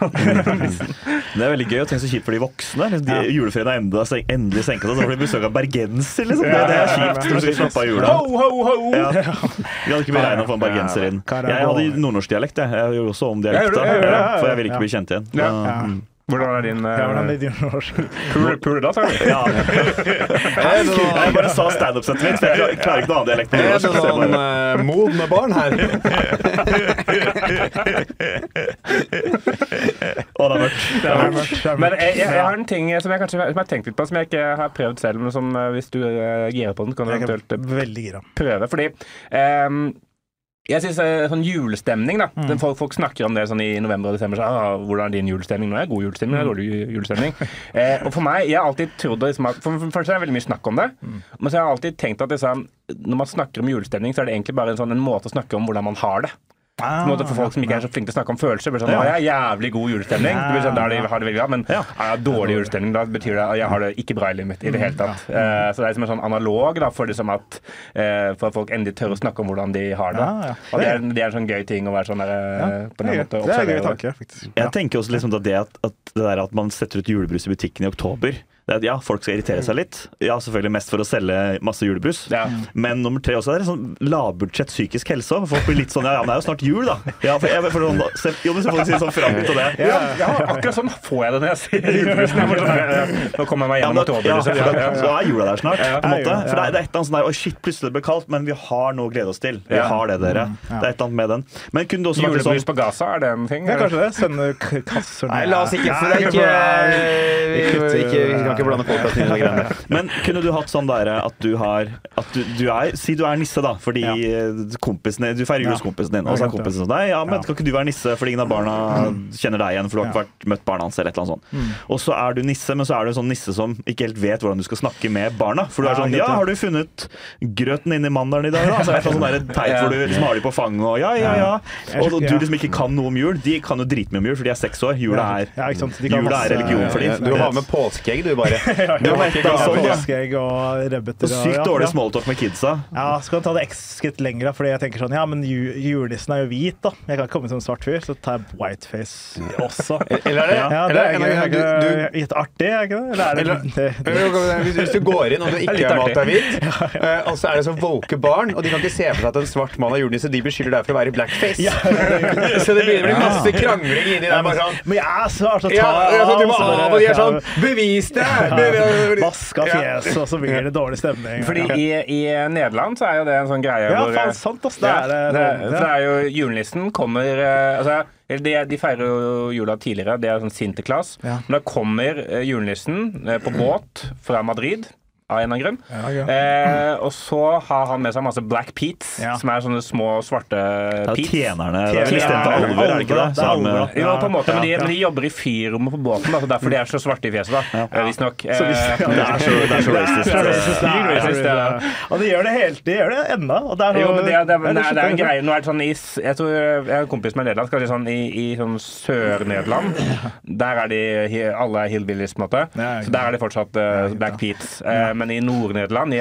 Det er veldig gøy og tenk så kjipt for de voksne. Liksom, de, Juleferien er enda, endelig senka seg, så får de besøk av bergenser. Liksom. Det, det er kjipt du skal slappe av jula. ho, ho, ho! Ja. Vi hadde ikke beregna å få en bergenser inn. Jeg hadde nordnorsk-dialekt. Jeg. jeg gjorde også om dialekta, for jeg ville ikke bli kjent igjen. Ja. Hvordan er din Ja, hvordan uh, er din norsk? pule, pule da, sa du? Ja. Jeg bare sa standup-settet mitt, for jeg klarer ikke noe annen dialekt Er det noen eh, modne barn her? Å, det er mørkt. Det er mørkt, Men jeg, jeg, jeg har en ting som jeg kanskje som jeg har tenkt litt på, som jeg ikke har prøvd selv, men som eh, hvis du uh, girer på den, kan du eventuelt prøve. Fordi ehm, jeg synes eh, sånn julestemning, da. Mm. Folk, folk snakker om det sånn i november og desember. Så, ah, 'Hvordan er din julestemning?' Nå er jeg god julestemning, nå er dårlig julestemning. eh, og for meg, jeg har alltid trodd liksom, at For for først er det veldig mye snakk om det. Mm. Men så har jeg alltid tenkt at liksom, når man snakker om julestemning, så er det egentlig bare en, sånn, en måte å snakke om hvordan man har det. På en måte For folk som ikke er så flinke til å snakke om følelser. Blir sånn, Ja. «Å, jeg har jævlig god julestemning. Det blir sånn, da er det, har det veldig bra, Men Ja. har dårlig julestemning, da betyr det at jeg har det ikke bra i livet mitt i det hele tatt. Eh, så det er liksom en sånn analog da, for, liksom at, uh, for at folk endelig tør å snakke om hvordan de har det. Ja, ja. Og det er, det er en sånn gøy ting å være sånn der, eh, Ja, på den er gøy. Det er en gøy tanke, faktisk. Jeg tenker også liksom da det at, at det der at man setter ut julebrus i butikken i oktober det er at, Ja, folk skal irritere seg litt. Ja, selvfølgelig mest for å selge masse julebrus. Ja. Men nummer tre også er sånn lavbudsjett psykisk helse. Folk blir litt sånn Ja, ja, men det er jo snart jul, da. Ja, for jeg, for sånn, se, jo, men så folk sier sånn fram til det. Ja, ja, akkurat sånn får jeg det når jeg sier julebrusen. Sånn, Nå kommer jeg meg Ja, gjennom oktober. ja, ja, for da, så er jula der snart, på en måte. For det er, et eller annet sånn der Å, shit, plutselig ble det kaldt, men vi har noe å glede oss til. Vi har det, dere. Det er et eller annet med den. Men kunne det også vært sånn Julebrus på Gaza, er det en ting? Ja, kanskje det. Sende kasser kasser Nei, la oss ikke for det er ikke, ikke, ikke blande podkasten inn i de greiene der. Men kunne du hatt sånn der at du har at du, du er, Si du er nisse, da, fordi Ja. kompisene Du feirer jul hos kompisen din, og så er kompisen sånn Nei, ja, men skal kan ikke du være nisse fordi ingen av barna kjenner deg igjen, for du har ikke vært, møtt barna hans, eller et eller annet sånt. Mm. Og så er du nisse, men så er du en sånn nisse som ikke helt vet hvordan du skal snakke med barna. For du er sånn Ja, har du funnet grøten inni mandelen i dag, da? Så er det sånn der teit hvor du liksom har de på fanget og ja, ja, ja. Og du liksom ikke kan noe om jul. De kan jo dritmye om jul, for de er seks år. Jula er, jula er religion for dem. Du har med påskeegg, du, bare. Du har ikke sånn, ja. og rødbeter. Og sykt ja, dårlig ja. smalltalk med kidsa. Ja, så kan du ta det ett skritt lenger, fordi jeg tenker sånn Ja, men ju julenissen er jo hvit, da. Jeg kan ikke komme som en svart fyr, så tar jeg whiteface også. Eller er det? Ja, det eller, er Er det litt artig, er ikke det? Eller er det, Eller- det, det Hvis, hvis du går inn og du ikke har mat er hvit, eh, og så er det så woke barn, og de kan ikke se for seg at en svart mann er julenisse, de beskylder deg for å være i blackface. så det begynner å bli masse krangling inni der. Bare sånn Men jeg er svart, så ta ja, ja, du må av, og de er sånn Bevis det! Vaska fjes, og så blir det dårlig stemning. Fordi i, i Nederland så er jo det en sånn greie Ja, hvor faen sant, ass. Det er det. det, for det er jo julenissen kommer eh, altså, de, de feirer jo jula tidligere, det er sånn Sinterklaas. Ja. Men da kommer eh, julenissen eh, på båt fra Madrid. Av en eller annen grunn. Ja, ja. Eh, og så har han med seg masse Black Peats, Ja. som er sånne små svarte peats. tjenerne. Det er vel Tjenerne. istedenfor alver, er det ikke det? Det alver, Jo, på en måte, men de, men de jobber i fyrrommet på båten, da, så derfor de er så svarte i fjeset. da, ja. Visstnok. Hvis- Eh, Det er så, det er så racist. Det er racist, det er racist, ja. Og de gjør det helt, de gjør det ennå. Og det er Jo, men det, er- det, er- men det, er- er en greie. Nå er det sånn i, jeg, tror, jeg har en kompis med Nederland. Skal si sånn, I, i sånn Sør-Nederland Der er de alle er hillbillies, på en måte. Så der er de fortsatt uh, Black Peats. Eh, men i Nord-Nederland, i,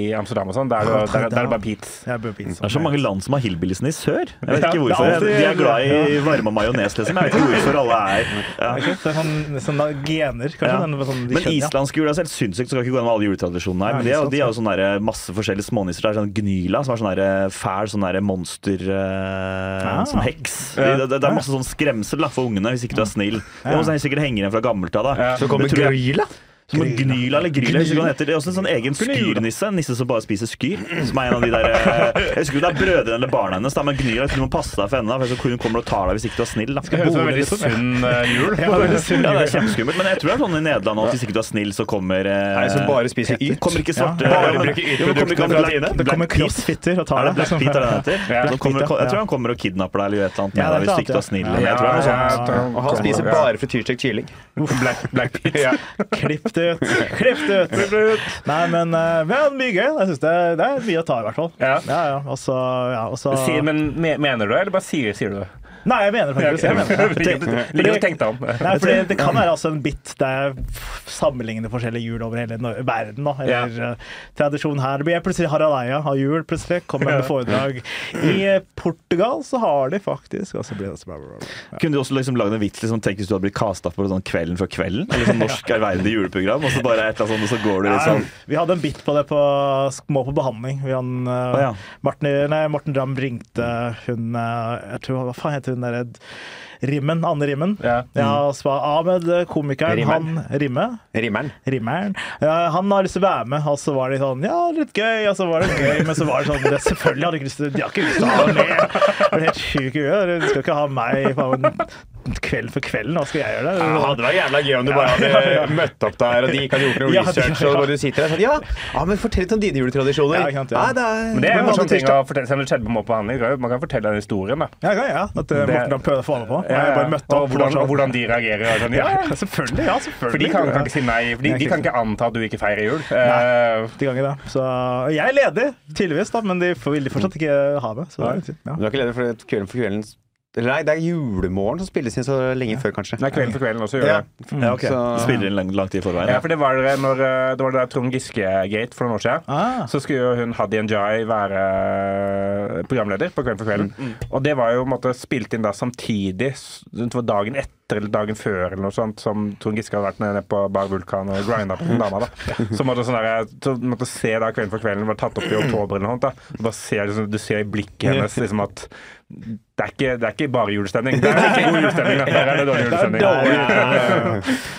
i Amsterdam og sånn, der, er det- der, der er det bare pizza. Det er så mange land som har hillbillisene i sør. Jeg vet ikke hvorfor. De er glad i varme majones, liksom. Jeg vet ikke hvorfor alle er ja. Det er sånn, sånn gener, kanskje. Ja. den- sånn, de Men islandsk jul er helt sinnssykt, så skal ikke gå gjennom alle juletradisjonene her. Men de er, de har jo sånne masse forskjellige smånisser. Det er sånn Gnyla, som er sånn fæl sånn monster eh, Ah. Som heks. Det, det, det er masse sånn skremsel da, for ungene, hvis ikke du er snill. Det må sikkert henge igjen fra gammelt av. da. Så kommer Gryla. Som Gnyla eller Gryla, den heter. Det er også en sånn egen skyrnisse. En nisse som bare spiser skyr. Som er en av de der eh, Jeg husker ikke om det er brødrene eller barna hennes, da, men Gnyla du må passe deg for henne, da, for Hun kommer og tar deg hvis ikke du er snill. da. Det høres ut som veldig sunn eh, jul. Ja, det er kjempeskummelt, men jeg tror det er sånn i Nederland at hvis ikke du er snill, så kommer eh, Nei, som bare spiser yt. Kommer ikke svarte Ja, bare bruker ytproduktene fra Tine. Det kommer crossfitter og tar det deg. Black Pete er det heter? Så jeg tror han kommer og kidnapper deg eller gjør et eller annet med deg hvis ikke du er snill. Og han spiser bare frityrstekt kylling. Black, Black Pete. Klipp ut! Klipp det ut! Nei, men men har mye gøy. Jeg synes det, det er mye å ta, i hvert fall. Ja. ja, ja. Også, ja, også... Si, men mener du det, eller bare sier, sier du det? Nei, jeg mener faktisk jeg mener det. Om. Nei, for det, det kan være altså en bit der sammenligner forskjellige jul over hele verden. Da. Eller ja. tradisjon her. Det blir plutselig Harald Eia har jul, plutselig. Kommer med foredrag. I eh, Portugal så har de faktisk også blitt blir det bla, bla, bla. Ja. Kunne du også liksom lagd en vits liksom, tenk hvis du hadde blitt casta på sånn Kvelden før kvelden? Eller sånn norsk ærverdig juleprogram, og så bare et eller annet sånt, og så går du litt sånn Vi hadde en bit på det på Må på behandling. Vi hadde, uh, ja. Martin, nei, Morten Ramm ringte hun uh, jeg tror, Hva faen heter hun derre Rimmen? Anne Rimmen. Ja. Ja, og så var Ahmed, eh, komikeren, Rimmen. han Rimme. Rimmeren. Rimmeren. Ja, han har lyst til å være med, og så var det sånn Ja, litt gøy. Og så var det gøy, men så var det sånn det, Selvfølgelig hadde de ikke lyst til De har ikke lyst til å ha med. Det er helt sjukt gøy. De skal ikke ha meg Faen. en kveld for kvelden. Hva skal jeg gjøre Det Ja, hadde vært jævla gøy om du bare hadde møtt opp der, og de ikke hadde gjort noe Ja, research, og bare du sitter der og sånn Ja, ja men fortell litt om dine juletradisjoner. Ja, sant, ja. Nei, det er, Men det er en morsom ting å fortelle, selv om det skjedde på Må på behandling. Man kan fortelle den historien, da. Ja, ja, ja. At uh, Morten prøvde å få henne på. Ja, bare møtte og hvordan, og hvordan de reagerer. og Sånn, ja, Ja, selvfølgelig. ja, selvfølgelig. for de kan, kan ikke si nei. For de, de kan ikke anta at du ikke feirer jul. Nei, De ganger det. Så jeg er ledig, tydeligvis, da, men de vil de fortsatt ikke ha det. Så, ja. Du er ikke ledig for Kvelden for kvelden Eller nei, det er julemorgen som spilles inn så lenge før, kanskje. nei, Kvelden for kvelden også gjør Ja. det. Ja, okay. Så- spiller inn lang, lang tid i forveien. Ja, for det var det når eh, det var det der Trond Giske-gate for noen år siden. Ah. Så skulle jo hun Hadi Njay være programleder på Kvelden for kvelden. Og det var jo på en måte spilt inn da samtidig, s- det var dagen etter eller dagen før eller noe sånt, som Trond Giske hadde vært nede på Bar Vulkan og grinda på den dama. da. Så måtte, sånn der, så måtte se da Kvelden for kvelden var tatt opp i oktober eller noe sånt. da. Bare ser, liksom, du ser i blikket hennes liksom at det er, ikke, det er ikke bare julestemning. Det er ikke god julestemning. da. Her er det dårlig julestemning.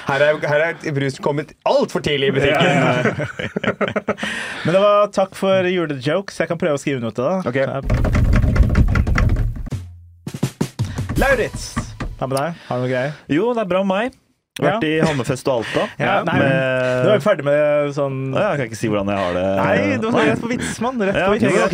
Her er, her er brus kommet altfor tidlig i butikken. Men det var takk for julejokes. Jeg kan prøve å skrive noe til det. Ok. Lauritz, hva med deg? Har du noe greier? Jo, det er bra med meg. Vært i Hammerfest og Alta. Ja, nei, med... Nå er vi ferdig med sånn Ja, Jeg kan ikke si hvordan jeg har det. Nei, du må rett på vits, mann. Rett på vits. Ja,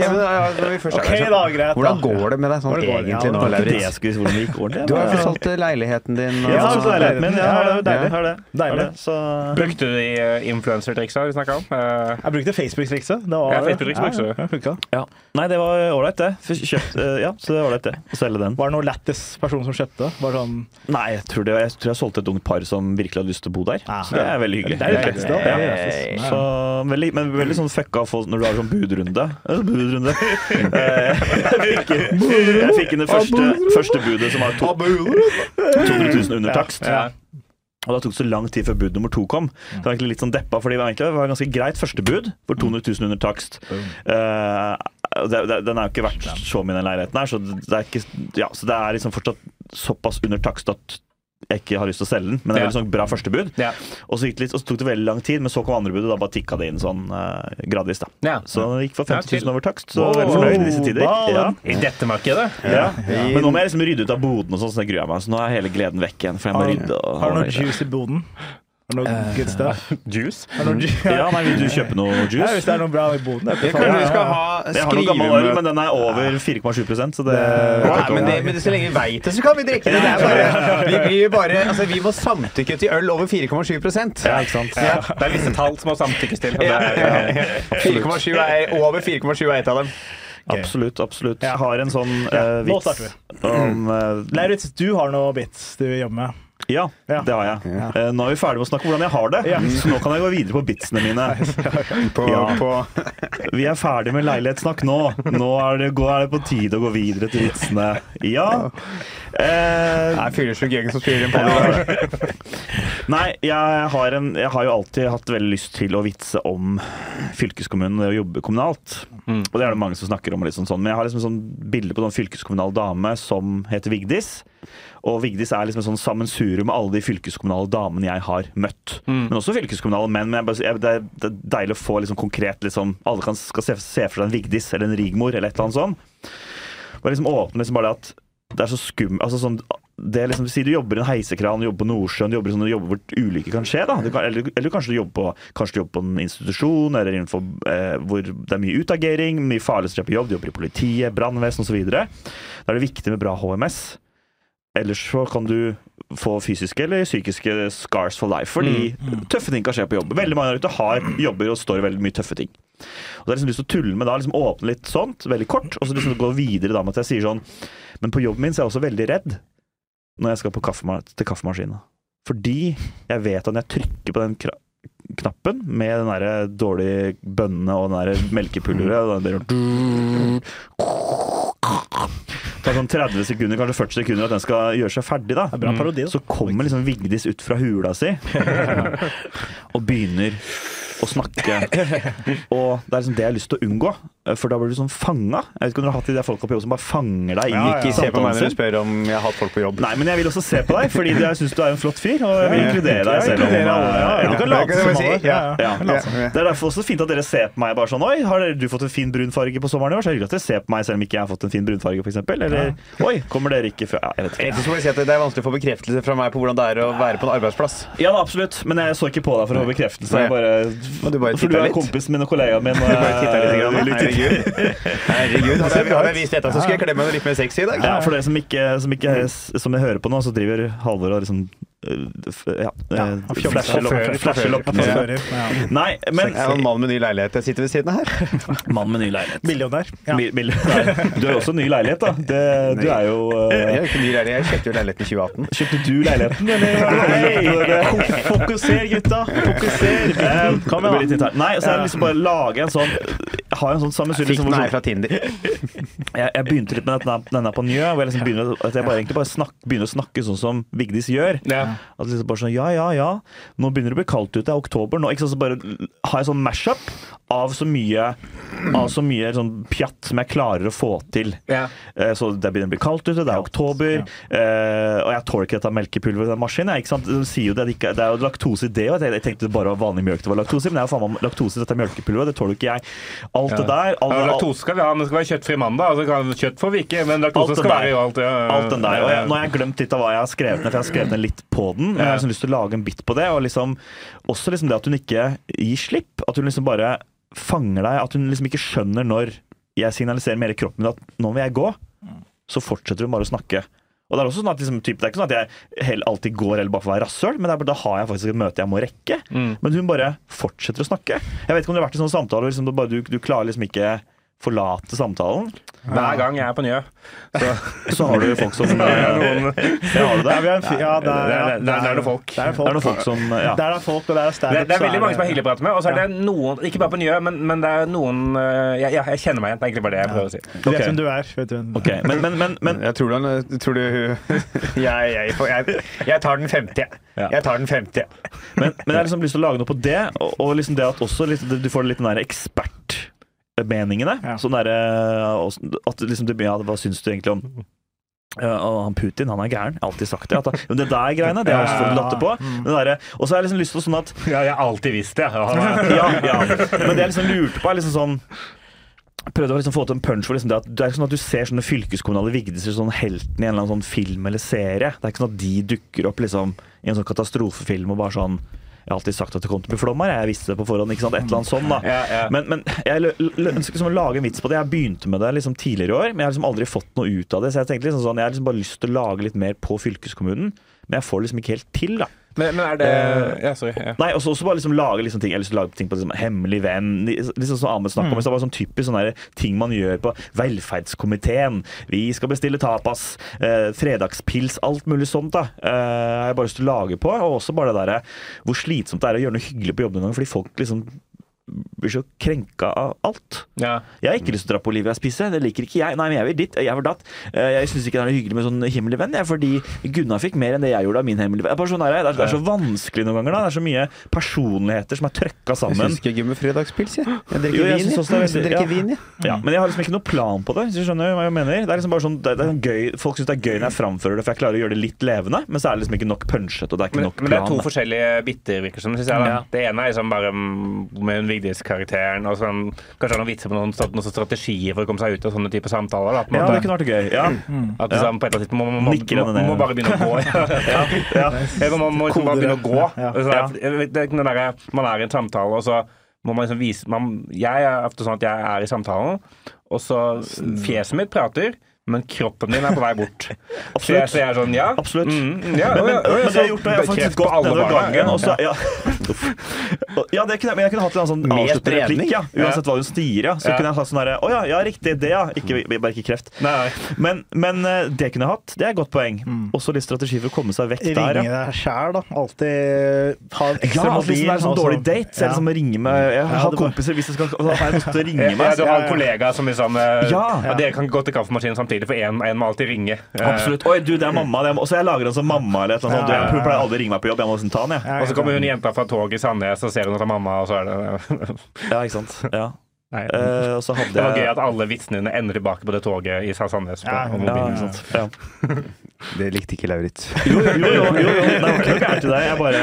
er da, greit. Hvordan går det med deg sånn Hvordan går det? Ja, egentlig nå, var Lauritz? skulle hvordan det gikk. Du har jo solgt eh, leiligheten din. og- Ja, så det er leiligheten min. Ja, har det. Ja, Deilig. Har det. Deilig. Så Brukte du de uh, influensertriksa vi snakka om? Eh, Jeg brukte Facebook-trikset. Det var Ja, Facebook-triks. Ja, ja, Nei, det var ålreit, det. Kjøpt, eh, ja, så det var ålreit, det. Å selge den. Var det noen lættis person som kjøpte? Var sånn Nei, jeg tror, det, jeg tror jeg solgte et ungt par som virkelig hadde lyst til å bo der. Ah. Så det er veldig hyggelig. Det er det beste. Ja. Det det. Ja. Så, veldig, men veldig sånn fucka folk når du har sånn budrunde. Eh, budrunde. Jeg, fikk, jeg fikk inn det første, første budet som var 200 000 under takst. Og da tok det så lang tid før bud nummer to kom. Så jeg var egentlig litt sånn deppa, fordi det var, egentlig, det var ganske greit første bud for 200 000 under takst. Eh, det, det, den er jo ikke verdt så mye, den leiligheten her, så det er, ikke, ja, så det er liksom fortsatt såpass under takst at jeg ikke har lyst til å selge den, men det er Ja. veldig sånn bra førstebud. Ja. Og så, gikk det litt, og så tok det veldig lang tid, men så kom andrebudet, og da bare tikka det inn sånn uh, gradvis. da. Ja. Så det gikk for 50 000 over takst, så Wow. veldig fornøyd i disse tider. Ja. I dette markedet? Ja. Men nå må jeg liksom rydde ut av boden, og sånn, så det gruer jeg meg. Så nå er hele gleden vekk igjen. For jeg må rydde og Har du noe juice i boden? Har du noe good stuff? Juice? Mm. Ja, nei, Vil du kjøpe noe Ja, juice? hvis det er noe bra i boden. Jeg, er Ja, Ja, ja. ha Jeg har noe gammel øl, men den er over 4,7% så det Nei, men, det, men så lenge vi veit det, så kan vi drikke det. det er bare, vi, blir bare, altså, vi må samtykke til øl over 4,7 Ja, ikke sant? Ja. Det er visse tall som må samtykkes til. og Ja, er, ja, ja. 4,7 er over 4,7 er et av dem. Absolutt. absolutt. Jeg Har en sånn Ja, eh, nå starter starter om uh, Lauritz, du har noe bits du jobber med. Ja, Ja. det har jeg. Eh, Nå er vi ferdig med å snakke om hvordan jeg har det, Ja. så nå kan jeg gå videre på bitsene mine. På, Ja. på Vi er ferdig med leilighetssnakk nå. Nå er det, er det på tide å gå videre til vitsene. Ja. Eh, Nei, Fylleslugg-gjengen som inn på det. Nei, jeg har, en, jeg har jo alltid hatt veldig lyst til å vitse om fylkeskommunen og det å jobbe kommunalt. Og det er det mange som snakker om. Liksom sånn. Men jeg har liksom sånn bilde på en fylkeskommunal dame som heter Vigdis. Og Vigdis er liksom et sånn sammensurium med alle de fylkeskommunale damene jeg har møtt. Men også fylkeskommunale menn. Men jeg bare, jeg, det, er, det er deilig å få liksom konkret liksom, Alle kan, skal se, se for seg en Vigdis eller en Rigmor eller et eller annet sånt. Bare liksom åpne liksom bare at det er så skum... Altså sånn, det er liksom, Si du jobber i en heisekran, du jobber på Nordsjøen, du jobber, sånn, du jobber hvor ulykker kan skje. da. Kan, eller, eller kanskje du jobber på, kanskje du jobber på en institusjon eller innenfor eh, hvor det er mye utagering, mye farlig skjer på jobb. Du jobber i politiet, brannvesen osv. Da er det viktig med bra HMS. Ellers så kan du få fysiske eller psykiske scars for life. Fordi tøffe ting kan skje på jobb. Veldig mange der ute har jobber og står i veldig mye tøffe ting. Og det er liksom lyst til å tulle med da, liksom åpne litt sånt, veldig kort, og så liksom gå videre da med at jeg sier sånn Men på jobben min så er jeg også veldig redd når jeg skal på kaffema til kaffemaskinen. Fordi jeg vet at når jeg trykker på den knappen med den der dårlige bønnene og den der melkepulveret og den der Det sånn 30 sekunder, kanskje 40 sekunder at den skal gjøre seg ferdig. da bra parodi, da. Så kommer liksom Vigdis ut fra hula si og begynner å snakke. Og det er liksom det jeg har lyst til å unngå, for da blir du sånn fanga. Jeg vet ikke om du har hatt de der folka på jobb som bare fanger deg i Ja, ja. Ikke se på meg når du spør om jeg har hatt folk på jobb. Nei, men jeg vil også se på deg, fordi jeg syns du er en flott fyr, og jeg vil inkludere deg selv om ja, ja. Du kan det late som alle. Det er derfor også fint at dere ser på meg bare sånn Oi, har dere- du fått en fin brun farge på sommeren i år? Så er det hyggelig at dere ser på meg selv om ikke jeg har fått en fin brunfarge, f.eks. Eller Oi, kommer dere ikke før ja, Jeg vet ikke. Det er vanskelig å få bekreftelse fra meg på hvordan det er å være på en arbeidsplass. Ja da, absolutt, men jeg så ikke på deg for å få bekreftelse. Jeg bare, du bare for du er kompisen min og kollegaen min. Og, Herregud. Herregud. Hadde jeg, hadde jeg visst dette, så skulle jeg klemme henne litt mer sexy i dag. Ja, for dere som ikke, som ikke som jeg hører på nå, så driver Halvor og liksom ja. Nei, men Jeg er en mann med ny leilighet jeg sitter ved siden av her. Mann med ny leilighet. Millionær. Ja. Du har jo også ny leilighet, da. Det, du er jo Jeg øh, har ikke ny leilighet, jeg kjøpte jo leiligheten i 2018. Kjøpte du leiligheten, eller? Hei! Fokuser, gutta! Fokuser! Eh, Kom igjen, da. Nei, så er det liksom bare lage en sånn Jeg har en sånn sammensurium Fikk den her fra Tinder. jeg, jeg begynte litt med denne, denne på Njø, hvor jeg liksom begynner, at jeg bare, egentlig bare snak, begynner å snakke sånn som Vigdis gjør. Ja. At liksom bare sånn, ja, ja, ja, nå begynner det å bli kaldt ute, det er oktober nå. Ikke sant, så bare har jeg sånn mashup av så mye av så mye sånn pjatt som jeg klarer å få til. Ja. Eh, Så det begynner å bli kaldt ute, det er oktober, eh, og jeg tåler ikke dette melkepulveret i den maskinen. jeg, Ikke sant? De sier jo det, det er jo laktose i det, og jeg tenkte bare var vanlig mjølk det var laktose men det er jo faen meg laktose i dette melkepulveret, det tåler ikke jeg. Alt det der. Alt, Ja, laktose skal vi ha, men det skal være kjøttfri mandag. Altså, kjøtt får vi ikke, men laktose skal være i alt. Ja, Alt den der. Og jeg, nå har jeg glemt litt av hva jeg har skrevet ned, for jeg har skrevet ned litt på den. Men jeg har liksom lyst til å lage en bit på det. Og liksom, også liksom det at hun ikke gir slipp. At hun liksom bare fanger deg. At hun liksom ikke skjønner når jeg signaliserer med hele kroppen min at nå vil jeg gå. Så fortsetter hun bare å snakke. Og Det er også sånn at liksom, typ, det er ikke sånn at jeg alltid går eller bare for å være rasshøl, men er, bare- da har jeg faktisk et møte jeg må rekke. Mm. Men hun bare fortsetter å snakke. Jeg vet ikke om det har vært i sånne samtaler liksom, du, du klarer liksom ikke forlate samtalen. Hver gang jeg er på Njø. Så, Så har du folk som er Ja, noen har du det? Ja, ja, er, Der- der- der er det folk. Det er Det folk. noen folk som ja. Der er folk, og der er standup. det det er veldig mange som er hyggelige å prate med, og så er det noen Ikke bare på Njø, men, men det er noen øh, ja, ja, jeg kjenner meg igjen. Det er egentlig bare det jeg prøver å si. Du vet hvem du er. Vet du hvem du er. Ok, men, men, men, men Jeg tror, du, tror du jeg, jeg, jeg, jeg tar den femte, jeg. Jeg tar den femte. Men, men jeg har liksom lyst til å lage noe på det, og, og liksom det at også du får litt den der ekspertmeningene. Ja. Sånn derre At liksom ja, Hva syns du egentlig om og han Putin han er gæren. Jeg har alltid sagt det. At men det der greiene, det har jeg også fått latter på. Og så har jeg liksom lyst til sånn at Ja, jeg har alltid visst det. Ja. ja, ja. Men det jeg liksom lurte på, er liksom sånn Prøvde å liksom få til en punch for liksom det at det er ikke sånn at du ser sånne fylkeskommunale vigdiser sånn helten i en eller annen sånn film eller serie. Det er ikke sånn at de dukker opp liksom i en sånn katastrofefilm og bare sånn Jeg har alltid sagt at det kom til å bli flom her, jeg visste det på forhånd. ikke sant, Et eller annet sånn da. Ja, ja. Men, men jeg ønsker liksom å lage en vits på det. Jeg begynte med det liksom tidligere i år, men jeg har liksom aldri fått noe ut av det. Så jeg tenkte liksom sånn, jeg har liksom bare lyst til å lage litt mer på fylkeskommunen, men jeg får liksom ikke helt til, da. Men, men er det Ja, sorry. Ja. Nei, også, også bare liksom lage liksom ting, eller å lage ting på liksom, hemmelig venn. Liksom som Ahmed snakket om, Det det var sånn typisk sånne der ting man gjør på velferdskomiteen. Vi skal bestille tapas, eh, fredagspils, alt mulig sånt. da. Eh, har bare lyst til å lage på. Og også bare det derre hvor slitsomt det er å gjøre noe hyggelig på jobben noen ganger, fordi folk liksom blir så krenka av alt. Ja. Jeg har ikke lyst til å dra på Olivia og spise. Det liker ikke jeg. Nei, men jeg vil dit. Jeg vil datt. Eh, Jeg syns ikke det er noe hyggelig med sånn hemmelig venn, fordi Gunnar fikk mer enn det jeg gjorde av min hemmelige venn. Det er, sånn det det er så vanskelig noen ganger. da. Det er så mye personligheter som er trøkka Jeg sammen. syns ikke jeg med fredagspils, jeg. Jeg drikker Jo, jeg vin, jeg. også Jeg drikker ja. vin, jeg. Ja, men jeg har liksom ikke noe plan på det. hvis du skjønner hva jeg mener. Det er liksom bare sånn, det er gøy. Folk syns det er gøy når jeg framfører det, for jeg klarer å gjøre det litt levende. Men så er det liksom ikke nok punchet, og det er ikke Men, nok men det er to forskjellige biter, virker det som. syns jeg, da. Ja. Det ene er liksom bare med en hun Vigdis-karakteren, og sånn, kanskje noen vitser på noen, noen strategier for å komme seg ut av sånne type samtaler. Da, Ja, måte. det kunne vært gøy. Ja. At liksom, på et eller annet tidspunkt må man må, Nikker må, må bare begynne å gå. ja. Ja. Ja, man må liksom bare begynne å gå. Ja. Så det er- er derre- man er i en samtale, og så må man liksom vise man, Jeg er ofte sånn at jeg er i samtalen, og så fjeset mitt prater. Men kroppen din er på vei bort. Så jeg, så jeg er sånn, ja. Absolutt. Mm, ja, Men, men, ja, ja, men det har jeg har gjort, da, jeg har faktisk gått nedover gangen, og så Ja. Ja. Det kunne jeg, men jeg kunne hatt en sånn avsluttende replikk, ja. Uansett hva hun sier, ja. Så Ja. kunne jeg hatt sånn herre Å ja, ja, riktig, det, ja. Ikke, bare ikke kreft. Nei, Men, men eh, det kunne jeg hatt. Det er et godt poeng. Også litt strategi for å komme seg vekk der, Ringe deg sjæl, da. Alltid ha en Ja, ekstra liksom det er en sånn dårlig date. Så er det som å ringe med Jeg har bare- kompiser hvis jeg skal ha jeg noe til å ringe meg. du har en kollega som liksom eh, Ja. Dere kan gå til kaffemaskinen samtidig, for én må alltid ringe. Eh, Absolutt. Oi, du, det er mamma. Og så jeg lager den som mamma eller et eller annet sånt. Du, jeg pleier aldri å ringe meg på jobb. Jeg må nesten ta den, jeg. Og så kommer hun jenta fra toget i Sandnes, og ser hun etter er mamma, og så er det Ja, ikke sant. Ja. Nei. Eh, og så hadde Det var gøy at alle vitsene dine ender tilbake på det toget i Sandnes. Ja, ja. Ja. Det likte ikke Lauritz. Jo, jo, jo, jo, jo. Det var ikke noe gærent i det. Jeg bare,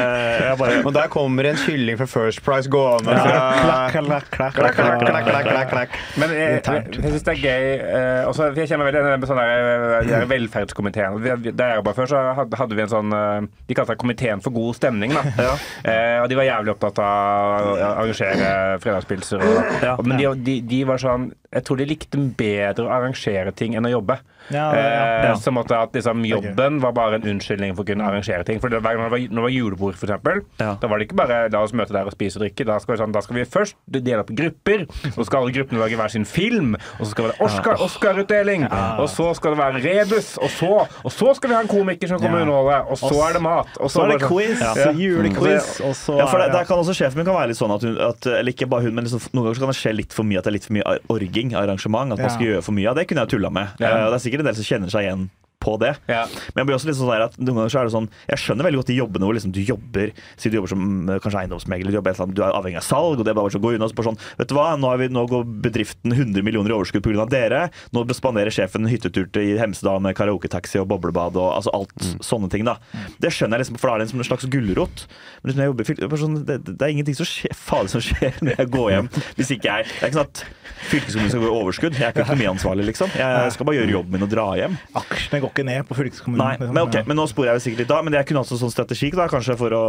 jeg bare Og der kommer en kylling fra First Price gående Klakk, fra klakk, klakk, Klakk, klakk, klakk, klakk, klakk, klakk. Men jeg, jeg, syns det er gøy eh, også, Jeg kjenner veldig igjen med sånn der, eh, velferdskomiteen. Der jeg jobba før, så hadde, vi en sånn De kalte seg Komiteen for god stemning. Da. Eh, og de var jævlig opptatt av å arrangere fredagspilser. Og, Ja. og, men de, de, de var sånn Jeg tror de likte bedre å arrangere ting enn å jobbe. Ja, det- ja. Eh, Som at, liksom, jobben var bare en unnskyldning for å kunne arrangere ting. For det, var- når, det var, når det var julebord, eksempel, Ja. da var det ikke bare la oss møte der og spise og drikke. Da skal vi, sånn, da skal vi først dele opp i grupper, og så skal alle gruppene lage hver sin film. Og så skal det være Oscar, Oscar-utdeling, og så skal det være rebus, og så, og så skal vi ha en komiker som kommer Ja. og underholde, og så er det mat. Og Så er det sånn- quiz, Ja. julequiz, og så Ja, for det, er Der kan også Sjefen min kan være litt sånn at hun at, Eller ikke bare hun, men liksom, noen ganger så kan det skje litt for mye at det er litt for mye orging, arrangement. At man skal gjøre for mye. av det kunne jeg tulla med. Ja. Eh, det er sikkert en del som kjenner seg igjen på det. Ja. Men jeg blir også litt sånn at noen ganger så er det sånn Jeg skjønner veldig godt de jobbene hvor liksom du jobber Si du jobber som eh, kanskje eiendomsmegler, jobber du er avhengig av salg, og det er bare så gå unna så bare sånn Vet du hva, nå, har vi, nå går bedriften 100 millioner i overskudd pga. dere. Nå spanderer sjefen hyttetur til Hemsedal med karaoketaxi og boblebad og altså alt sånne ting, da. Det skjønner jeg liksom, for da er det liksom en slags gulrot. Men liksom, jobber er sånn, det, det er ingenting som skjer, farlig som skjer når jeg går hjem hvis ikke jeg Det er ikke sånn at fylkeskommunen skal gå i overskudd. Jeg er ikke økonomiansvarlig, liksom. Jeg skal bare gjøre jobben min og dra hjem. Aksjene går ikke ned på fylkeskommunen. Nei, liksom. men okay, men nå sporer jeg jo sikkert litt da, Men jeg kunne hatt en sånn strategi da, kanskje for å,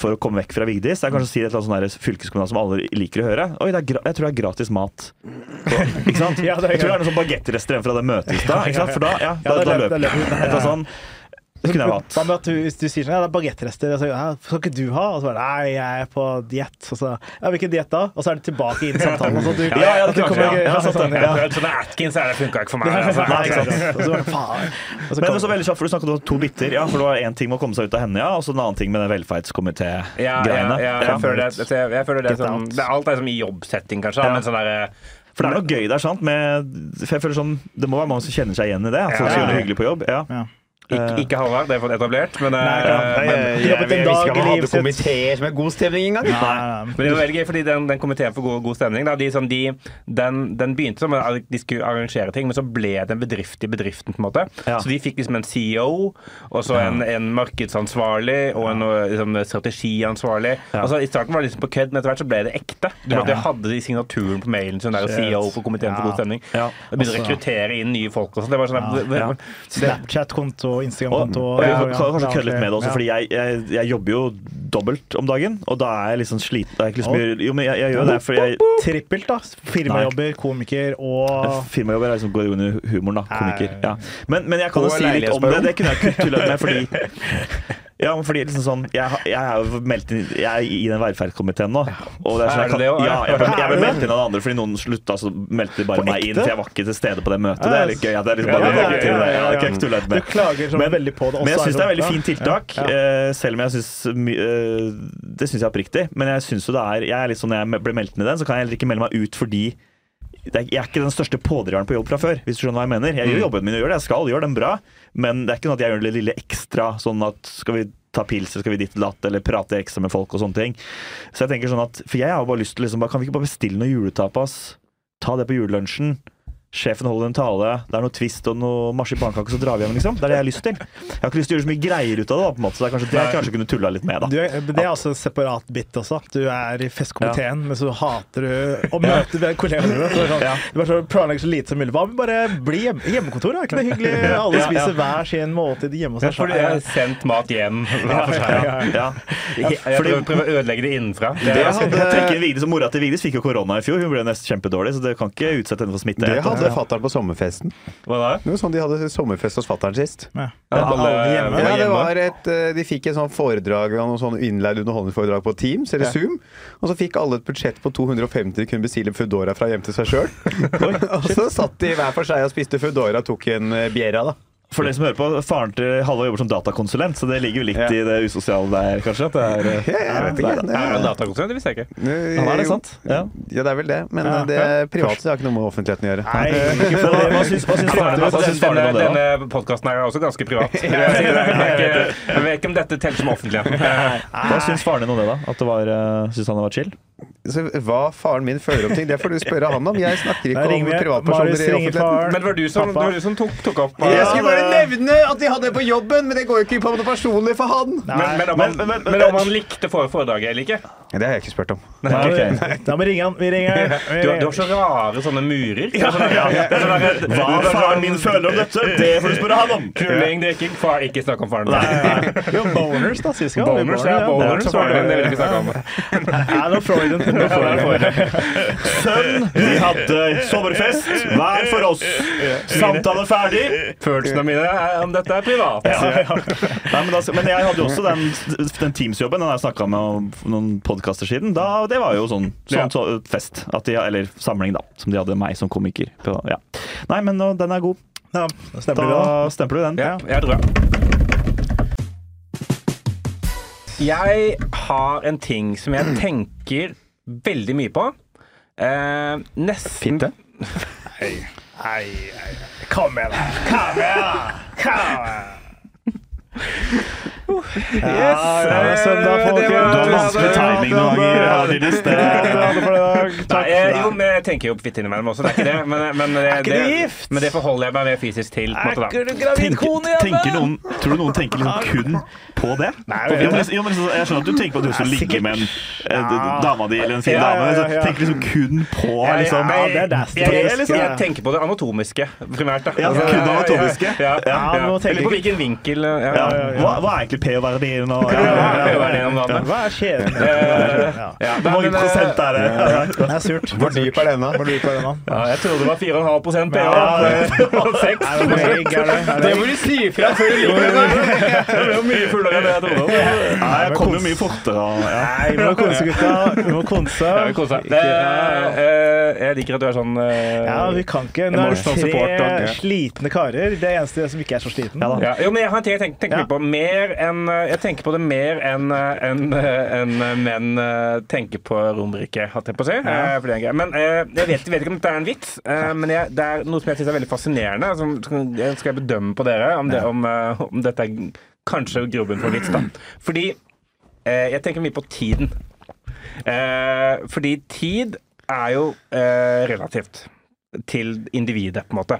for å komme vekk fra Vigdis. Det er kanskje å si et eller annet sånn fylkeskommunalt som alle liker å høre. Oi, er jeg tror det er gratis mat. Så, ikke sant? Ja, jeg tror det er noe sånn bagettrestaurant fra det møtet i stad. For da, ja, da, da løper er Et sånn. Det kunne jeg hatt. Hva med at du, hvis du sier sånn, ja, det er bagettrester, og så ja, skal ikke du ha? Og så bare nei, jeg er på diett. Og så ja, hvilken diett da? Og så er det tilbake inn i samtalen. Og så, du, Ja, ja, det du kommer ja. ikke- Ja, sånn, sånn, ja. Sånn, Atkins Atkins, det funka ikke for meg. Altså. Nei, ikke sant. Og så bare, faen. Og så Men så veldig kjapt, for Du snakket om to biter. Ja, for det var én ting med å komme seg ut av henne, ja, og så en annen ting med den Ja, ja, velferdskomité-greiene. ja, jeg føler det, jeg, føler det, som, det er alt er som i jobbsetting, kanskje. Ja. Men sånn der, For det er noe gøy der, sant? Med, for jeg føler sånn, Det må være mange som kjenner seg igjen i det. At folk Ja, skal gjøre noe hyggelig på jobb. Ja. Ja. ikke, ikke Halvard, det er fått etablert, men, Nei, eh, ja. Nei, men jeg- jeg- jeg dag visste i man hadde komiteer som er god stemning engang. Nei, nei, Men det var veldig gøy, fordi den, den komiteen for god, god stemning da, de, sånn, de, den, den begynte som de skulle arrangere ting, men så ble det en bedrift i bedriften. på en måte. Ja. Så de fikk liksom en CEO, og så en, en markedsansvarlig og en liksom, strategiansvarlig. Ja. Altså, I starten var det liksom på kødd, men etter hvert så ble det ekte. Du Ja. måtte hadde de signaturen på mailen sin, der CEO for komiteen for god stemning. Ja. Og begynte å rekruttere inn nye folk og sånn. Det var sånn Ja. Snapchat-konto, Og, Instagram-konto. og jeg har kanskje køddet litt med det også, fordi jeg, jeg, jeg jobber jo dobbelt om dagen. Og da er jeg sånn sliten. Jeg liksom, jo, men jeg, gjør det fordi jeg Trippelt, da. Firmajobber, komiker og Firmajobber er liksom går under humoren, da. Komiker. Ja. Men, men jeg kan jo si litt om det. Det kunne jeg ikke tullet med, fordi Ja, men fordi liksom sånn Jeg, jeg er jo meldt inn Jeg er i den velferdskomiteen nå. Og det er sånn, jeg, det ja, jeg, ble, jeg ble meldt inn av andre fordi noen slutta, så meldte de bare meg inn. For jeg var ikke til stede på det møtet. Det er litt gøy. Ja, det er liksom bare Ja, til det. jeg ikke tulle med. Du klager sånn veldig på det. Men jeg også syns det er veldig fint tiltak, eh, selv om jeg syns uh, Det syns jeg oppriktig. Men jeg synes jo det er Jeg er litt sånn når jeg ble meldt inn i den, så kan jeg heller ikke melde meg ut fordi jeg er ikke den største pådriveren på jobb fra før. hvis du skjønner hva Jeg mener. Jeg gjør jobben min, jeg gjør det jeg skal, gjør den bra. Men det er ikke noe at jeg gjør det lille ekstra. Sånn at skal vi ta pils, eller skal vi ditt eller datt, eller prate ekstra med folk og sånne ting. Så jeg tenker sånn at For jeg har bare lyst til liksom, bare, Kan vi ikke bare bestille noe juletapas? Ta det på julelunsjen. Sjefen holder en tale, det er noe twist og noe marsipankake, så drar vi hjem, liksom. Det er det jeg har lyst til. Jeg har ikke lyst til å gjøre så mye greier ut av det, da, på en måte, så det er kanskje det jeg kanskje kunne tulla litt med, da. Du er, det er altså en separat bit også. Du er i festkomiteen, men så hater du å møte ja. kollegaene dine. Så Sånn, Ja. Du bare så planlegger så lite som mulig. Hva med bare bli hjem, hjemmekontor? Er ikke det hyggelig? Alle Ja, ja. spiser hver sin måltid hjemme hos seg Fordi jeg har sendt mat hjem hver for seg. Ja, ja. Ja. Jeg prøver, prøver å ødelegge det innenfra. Det, Det hadde- Jeg Mora til Vigdis fikk jo korona i fjor. Hun ble nesten kjempedårlig, så det kan ikke utsette henne for smitte. Hadde fatter'n på sommerfesten. Hva da? Det var sånn de hadde sommerfest hos fatter'n sist. Ja. Ja, alle- Alle hjemme. Ja, det var et, eh, De fikk et sånn foredrag noe sånn innleid underholdningsforedrag på Teams eller Zoom. Og så fikk alle et budsjett på 250 de kunne bestille Foodora fra hjem til seg sjøl. og så satt de hver for seg og spiste Foodora og tok en eh, Bierra, da. For dere som hører på, Faren til Halvor jobber som datakonsulent, så det ligger jo litt Ja. i det usosiale der, kanskje. At det er, eh, Ja, jeg vet ikke. det Er han datakonsulent? Det visste jeg ikke. Ja, er det sant? Ja. Ja, det er vel det. Men Ja. eh, det er privat, så det har ikke noe med offentligheten å gjøre. Nei, ikke for hva, det. hva syns, faren Denne, om det, denne podkasten er også ganske privat. Jeg, vet ikke om dette teller som offentlig. Hva syns faren din om det, da? At det var, uh, Syns han det var chill? Så hva faren min føler om ting, det får du spørre han om. Jeg snakker ikke om privatpersoner i offentligheten. Men det var du som, var du som tok, tok opp Jeg skulle bare nevne at de hadde det på jobben, men det går jo ikke på noe personlig for han. men, men, om han, Men- men- men- men om han likte foredraget eller ikke? Det har jeg ikke spurt om. Da må vi- Da må vi ringe han. Vi ringer. Vi Du, har- du har så rare sånne murer. Ja, ja, sånn er sånn Hva faren min føler om dette, det får du spørre han om! Knulling, drikking, far, ikke snakk om faren. Jo, boners, da. Sist gang. Boners, Boners, ja. Boners og boners, din, boners, vil boners, ikke snakke om. Nå. Sønn, vi hadde sommerfest hver for oss. Samtale ferdig. Følelsene mine om dette er privat. Nei, men, da, men jeg hadde jo også den, den Teams-jobben den jeg snakka med om noen podkaster siden. Da, det var jo sånn, sånn så, fest. At de, eller samling, da. Som de hadde meg som komiker. På, ja. Nei, men nå, den er god. Ja. Da stempler du den. Ja, jeg tror det. Jeg har en ting som jeg tenker veldig mye på. Eh, nesten Fitte? Nei, nei. Kom igjen, da. Kom igjen, da. Kom igjen. Yes, Ja, det er søndag, folkens. Du har vanskelig timing noen ganger. Er. Er i dag. Nei, Takk. jo, men jeg tenker jo på fitte innimellom også, det er ikke det. Men, men, det, ikke det, gift? men det forholder jeg meg mer fysisk til. På en måte, da. Tenker, tenker noen, tror du noen tenker liksom kun på det? Nei, På- jeg jo, men, jo, men liksom, jeg skjønner at du tenker på at du skal ligge med en eh, dama di eller en fin dame. Så ja, ja. tenker liksom kun på Jeg- liksom, Ja, det er. Jeg, jeg, jeg tenker på det anatomiske, primært. da. Ja, kun det anatomiske. Ja, ja, Ja, ja. men Eller på hvilken vinkel. Ja, ja, ja. hva, hva er egentlig pH-verdien? og-. Hva er kjeden? Eh, Hvor mange eh, prosent er det? Det er surt. Hvor dyp er denne? Jeg trodde det var 4,5 pH. Ja, og 6. Er det må egg, det? Det- du si ifra før du det. Det fullere enn jeg trodde. Nei, jeg kommer jo mye fortere. Ja. Nei, vi må konse, gutta. Vi må konse. Ja, vi konse. Det, eh, jeg liker at du er sånn uh, Ja, vi kan ikke. Nå er det support, tre slitne karer. Det er eneste som ikke er så sliten. Ja da. ja, jo, men jeg har en ting jeg tenker, tenker Ja. mye på mer enn eh, Jeg tenker på det mer enn en, en, eh, eh, menn eh, tenker på Romerike, hatt jeg på å si. Eh. Men eh, jeg vet, vet ikke om dette er en vits, eh, men jeg, det er noe som jeg syns er veldig fascinerende. Som, skal jeg bedømme på dere om, det, om, eh, om dette er kanskje grobunn for vits. da. Fordi eh, jeg tenker mye på tiden. Eh, fordi tid er jo eh, relativt til individet, på en måte.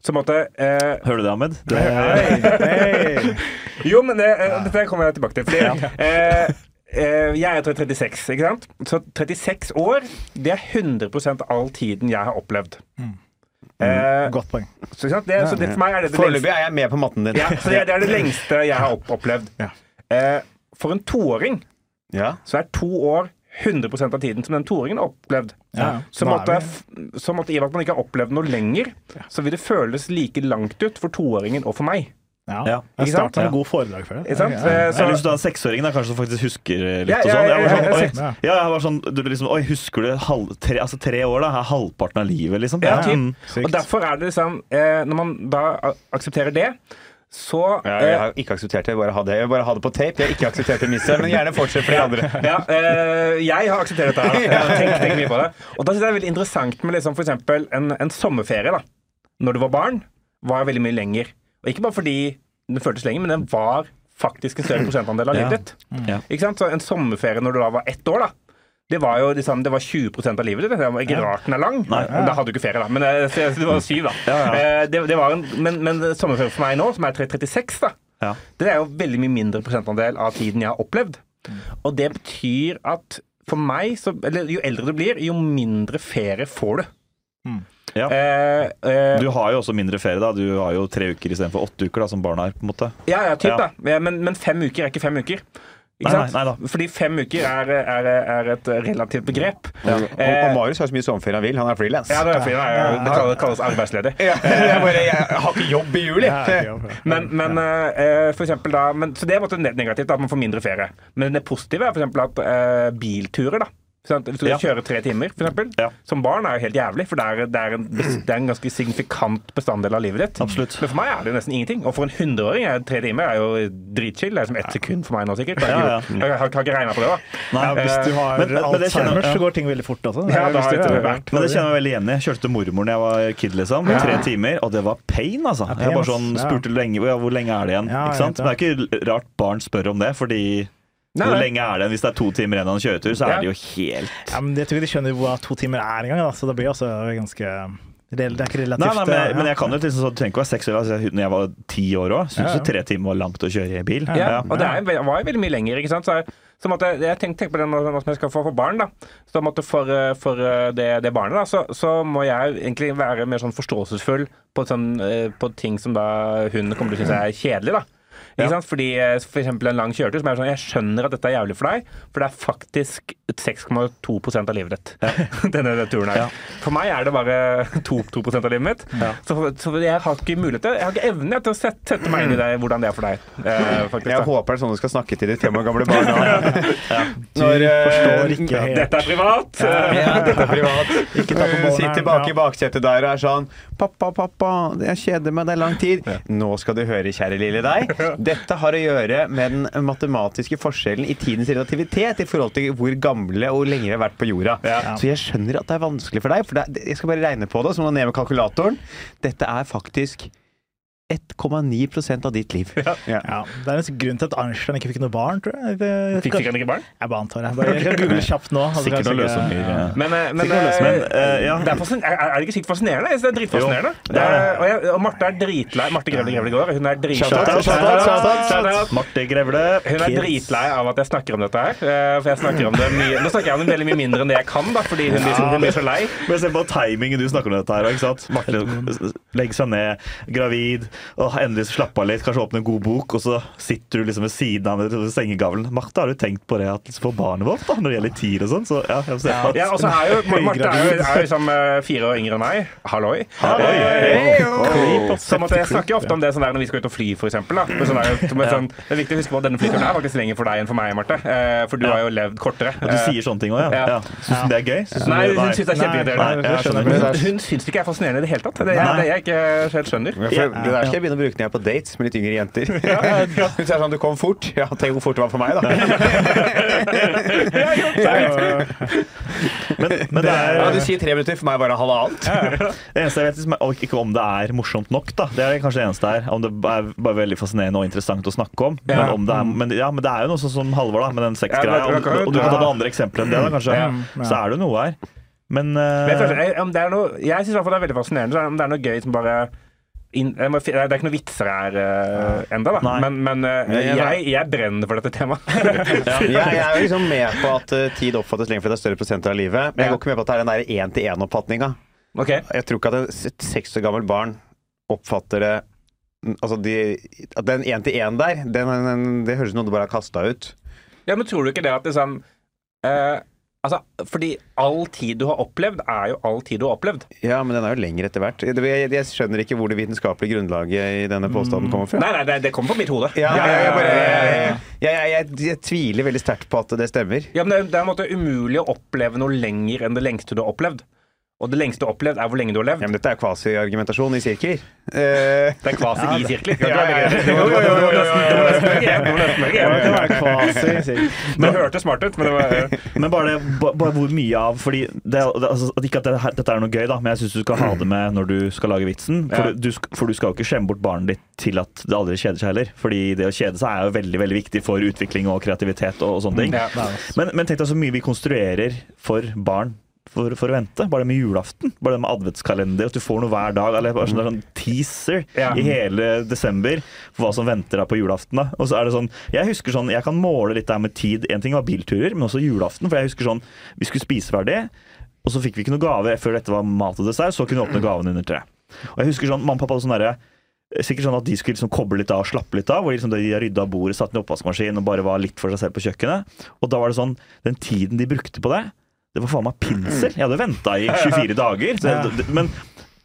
Så måte eh, Hører du det, Ahmed? Det, Hei, hei. Jo, men det, eh, dette kommer jeg tilbake til. Fordi, eh, eh, jeg er 36, ikke sant? Så 36 år, det er 100% all tiden jeg har opplevd. Eh, Godt poeng. så, så det, så det, for meg er det det Foreløpig lengste, er jeg med på matten din. ja, så det, det er det lengste jeg har opp, opplevd. Ja. Eh, for en toåring Ja. så er to år 100% av tiden som den toåringen har opplevd. Ja. Så måtte, så måtte i og med at man ikke har opplevd noe lenger, så vil det føles like langt ut for toåringen og for meg. Ja. Ja, Jeg ikke sant? starta med en god foredrag for det. Ikke sant? Ja, ja. Så, Eller hvis du har en seksåring da, kanskje som faktisk husker litt. Ja, og ja, sånn. ja, Jeg var ja, sånn, ja, oi, ja. jeg var sånn, du liksom, oi, husker du halv, tre, altså tre år, da? Er halvparten av livet, liksom. Ja, typ. Mm. Og derfor er det liksom eh, Når man da aksepterer det, så Ja, eh, jeg har ikke akseptert det. Jeg bare ha det, jeg bare ha det på tape. Jeg har ikke akseptert premisset, men gjerne fortsett for de andre. ja, eh, jeg har akseptert dette. her, da. Tenk, tenkt mye på det. Og da synes jeg det er veldig interessant med liksom, for eksempel en, en sommerferie. da. Når du var barn, var veldig mye lenger. Og ikke bare fordi den føltes lenger, men den var faktisk en større prosentandel av livet ditt. Ja. Ikke sant? Så en sommerferie når du da var ett år, da. Det var jo liksom, det var 20% av livet ditt. Det var ikke rart den er lang. Nei. Da hadde du ikke ferie, da. Men eh, det var syv, da. Eh, Det, det var en, men, men sommerferie for meg nå, som er 36, da, Ja. det er jo veldig mye mindre prosentandel av tiden jeg har opplevd. Og det betyr at for meg, så, eller jo eldre du blir, jo mindre ferie får du. Ja. Eh, eh, Du har jo også mindre ferie, da. Du har jo tre uker istedenfor åtte uker, da, som barn har. på en måte. ja, ja, typ, Ja. da. Men, men fem uker er ikke fem uker. Ikke Nei, sant? nei, nei da. Fordi fem uker er, er, er et relativt begrep. Og, og Marius har så mye sommerferie han vil. Han er frilans. Ja, det er fint. da. Det kalles, kalles arbeidsledig. jeg, bare, jeg har ikke jobb i juli. Ja, ja, ja. Men, men eh, for eksempel da men, Så det er negativt, da, at man får mindre ferie. Men det positive er for eksempel at eh, bilturer, da. Sant? Hvis du Ja. kjører tre timer, for eksempel, Ja. som barn er jo helt jævlig, for det er, det, er en, det er en ganske signifikant bestanddel av livet ditt. Absolutt. Men for meg er det jo nesten ingenting. Og for en hundreåring er tre timer er jo dritchill. Det er som ett sekund for meg nå, sikkert. Jeg, Ja, ja. jeg har, har ikke regna på det, da. Nei, Ja, hvis du har Men- men- så går ting veldig fort altså. Ja, da Hvis har du jeg vært Men det kjenner jeg veldig igjen i. Jeg kjørte til mormor da jeg var kid, liksom. Ja. Tre timer, og det var pain, altså. pain, Jeg bare sånn Ja. spurte lenge, ja, hvor lenge er det igjen. Ja, ikke sant? jeg Men det er ikke rart barn spør om det, fordi Nei, hvor lenge er igjen? Hvis det er to timer igjen av en kjøretur, så Ja. er det jo helt Ja, men jeg tror ikke de skjønner hva to timer er engang, så det blir også ganske Det er ikke relativt Nei, nei, men, ja. men jeg kan jo liksom, så, du trenger ikke være seks år. Altså, når jeg var ti år òg, syntes Ja, jo ja. tre timer var langt å kjøre i bil. Ja, og det er, var jo veldig mye lenger. ikke sant? Så, jeg- så måtte, jeg tenkte tenk på det nå som jeg skal få for barn. da. Så måtte for, eh, for eh, det, det barnet da, så, så må jeg egentlig være mer sånn forståelsesfull på, sånn, eh, på ting som da hun kommer til å synes er kjedelig. da. Ikke sant? Fordi eh, For eksempel en lang kjøretur som er sånn Jeg skjønner at dette er jævlig for deg, for det er faktisk 6,2% av livet ditt. Denne, denne turen her. For meg er det bare 2, 2 av livet mitt. Så, så jeg har ikke mulighet til Jeg har ikke evne til å sette, sette meg inn i det, hvordan det er for deg. eh, faktisk, Jeg håper det er sånn du skal snakke til ditt fem år gamle barn. ja. Når, eh, forstår ikke helt Dette er privat! Ja, dette er privat. Ikke ta på sitter bak i baksetet der og er sånn Pappa, pappa, jeg kjeder meg, det er lang tid. Nå skal du høre, kjære lille deg. Dette har å gjøre med den matematiske forskjellen i tidens relativitet i forhold til hvor gamle og lenge vi har vært på jorda. Ja. Så jeg skjønner at det er vanskelig for deg, for er, jeg skal bare regne på det, så må du ned med kalkulatoren. Dette er faktisk 1,9% av ditt liv. Ja. Ja, det er en grunn til at Arnstein ikke fikk noe barn, tror jeg. Det, Fikk han ikke barn? Jeg bare antar det. Bare, jeg kan google kjapt nå. altså, Sikkert å noen løsninger. ja. ja. Men, eh, men, Sikkert løsning. Men, eh, ja. det er, er, det ikke sykt fascinerende? Det er dritfascinerende. Det er, og, jeg, og Marte er dritlei Marte Grevle Grevle går. Hun er dritlei. Marte Grevle. Hun er dritlei av at jeg snakker om dette her. eh, For jeg snakker om det mye Nå snakker jeg om det veldig mye mindre enn det jeg kan, da, fordi hun blir, så- hun blir så lei. Men se på timingen du snakker om dette her. Ikke sant? Marte legger seg ned, gravid, og endelig slapper av litt, kanskje åpne en god bok, og så sitter du liksom ved siden av den sengegavlen. Marte, har du tenkt på det at liksom for barnet vårt, da, når det gjelder tid og sånn? Så ja, jeg ser at Ja, og så er jo Marte er jo, er jo liksom fire år yngre enn meg. Halloi. Halloi. Eh, Creep, Så måtte jeg snakker ofte om det sånn der når vi skal ut og fly, for eksempel. Da. Sånn der, er sånn, det er viktig å huske på at denne flyturen er faktisk lenger for deg enn for meg, Marte. Eh, For du har jo levd kortere. Og du sier sånne ting òg, ja. Ja. Syns hun det er gøy? Synes Nei, hun syns det er kjempeirriterende. Hun, syns ikke jeg er fascinerende i det hele tatt. Det, er, det jeg ikke helt skjønner. Ja, for Det der skal jeg begynne å bruke den jeg er på dates med litt yngre jenter. Hun sier sånn 'Du kom fort'. Ja, tenk hvor fort det var for meg, da. Men, men det er Ja, du sier tre minutter, for meg bare halvannet. Det eneste jeg vet liksom, er ikke om det er morsomt nok. da Det er kanskje det eneste her. Om det er bare veldig fascinerende og interessant å snakke om. Men, om det, er, men, ja, men det er jo noe sånn som Halvor, da, med den sexgreia. Og, og du kan ta det andre eksempler enn det, da, kanskje. Så er det jo noe her. Men, uh, Men jeg, føler- jeg, om det er jeg syns i hvert fall det er veldig fascinerende. Er om det er noe gøy som bare må, Det er ikke noe vitser her uh, enda, da. Nei. Men, men eh, Ja, ja. jeg, jeg brenner for dette temaet. Jeg, jeg er liksom med på at uh, tid oppfattes lenger fordi det er større prosenter av livet. Men jeg går ikke med på at det er den der én-til-én-oppfatninga. Okay. Jeg tror ikke at et seks år gammelt barn oppfatter det Altså de, at den én-til-én der, den, den, det høres ut som noe du bare har kasta ut. ja, men tror du ikke det at liksom eh, Altså, fordi all tid du har opplevd, er jo all tid du har opplevd. Ja, men den er jo lenger etter hvert. Jeg, jeg, skjønner ikke hvor det vitenskapelige grunnlaget i denne påstanden kommer fra. Nei, nei, det, det kommer på mitt hode. Ja, jeg, jeg, bare, jeg, jeg tviler veldig sterkt på at det stemmer. Ja, men det, det er en måte umulig å oppleve noe lenger enn det lengste du har opplevd. Og det lengste du har opplevd, er hvor lenge du har levd. Ja, men dette er kvasi-argumentasjon i sirkler. Eh, Det er kvasi i sirkler. Ja, ja, ja. Jo, jo, jo, jo, jo, jo. Det hørtes smart ut, men det var Men bare, det, bare hvor mye av fordi det, det, altså, Ikke at det, dette er noe gøy, da, men jeg syns du skal ha det med når du skal lage vitsen. For, Ja. du, for du skal jo ikke skjemme bort barnet ditt til at det aldri kjeder seg heller. Fordi det å kjede seg er jo veldig veldig viktig for utvikling og kreativitet og, og sånne ting. Ja. Men, men tenk deg så mye vi konstruerer for barn. For, for å vente. Bare det med julaften. Bare det med adventskalender. At du får noe hver dag. Eller bare sånn, sånn teaser Ja. i hele desember for hva som venter deg på julaften. da Og så er det sånn Jeg husker sånn Jeg kan måle litt der med tid. En ting var bilturer, men også julaften. For jeg husker sånn Vi skulle spise ferdig, og så fikk vi ikke noe gave før dette var mat og dessert. Så kunne vi åpne gaven under treet. Og jeg husker sånn Mamma og pappa hadde sånn derre Sikkert sånn at de skulle liksom koble litt av og slappe litt av. Hvor liksom de rydda bordet, satt i oppvaskmaskinen og bare var litt for seg selv på kjøkkenet. Og da var det sånn Den tiden de brukte på det, det var faen meg pinsel. Jeg hadde venta i 24 dager. Det- men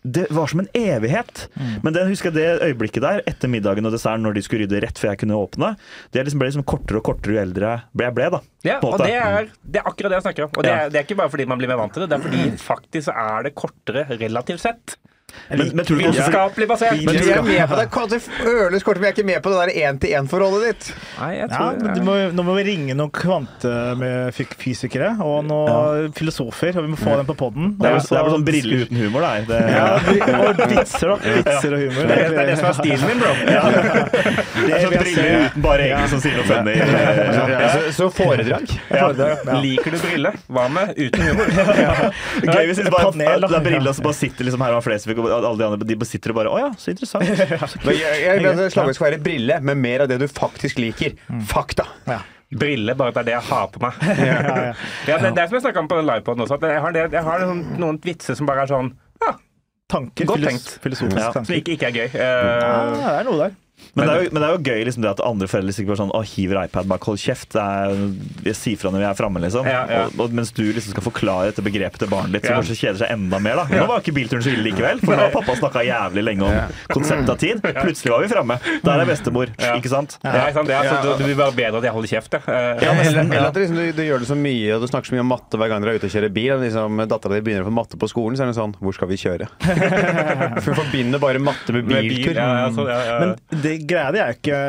det var som en evighet. Men den, husker jeg det øyeblikket der, etter middagen og desserten, når de skulle rydde rett før jeg kunne åpne, det liksom ble liksom kortere og kortere jo eldre jeg ble. Da. Ja, og det er, det er akkurat det jeg snakker om. Og det Ja. er, det er ikke bare fordi man blir mer vant til det, det er fordi faktisk så er det kortere relativt sett. Men, men tror du også Vitenskapelig basert. Men jeg er med på det. Kanskje føles kort, men jeg er ikke med på det der én-til-én-forholdet ditt. Nei, jeg Ja, tror men du må, nå må vi ringe noen kvantefysikere og noen filosofer, og vi må få dem på poden. Det er, bare sånn briller uten humor, da. Det, Ja, og vitser, da. Vitser og humor. det er, det er det som er stilen min, bro. det er sånn briller uten bare Egil som sier noe funny. Så, så foredrag. Liker du brille? Hva med uten humor? Gøy hvis det er briller som bare sitter liksom her Herman Flesvig og alle de andre de bare sitter og bare Å ja, så interessant. Men jeg, jeg, jeg, Slaget skal være brille med mer av det du faktisk liker. Fakta. Ja. Brille, bare at det er det jeg har på meg. Ja, ja. Ja, det er det som jeg snakka om på den livepoden også. At jeg har, det, jeg har noen, noen vitser som bare er sånn ja, Tanker. Godt filos- tenkt. Filosofiske Ja. Som ikke, ikke er gøy. Ja, Eh, det er noe der. Men det, er jo, men det er jo gøy liksom det at andre foreldre sikkert sånn Å, hiver iPad bak, hold kjeft. Det jeg sier fra når vi er framme, liksom. Ja, ja. Og, og mens du liksom skal forklare dette begrepet til barnet ditt, som Ja. kanskje kjeder seg enda mer, da. Nå var ikke bilturen så ille likevel, for nå har pappa snakka jævlig lenge om konseptet av tid. Plutselig var vi framme. Der er bestemor, Ja. ikke sant? ja, ikke sant? Det, er, altså, det blir bare bedre at jeg holder kjeft, jeg. Ja, nesten, eller, eller at det liksom, du, du gjør det så mye, og du snakker så mye om matte hver gang dere er ute og kjører bil. Liksom, Dattera di begynner å få matte på skolen, så er det sånn Hvor skal vi kjøre? For hun forbinder bare matte med med bil, biltur. ja, ja, så, ja, ja. Men det greia di er ikke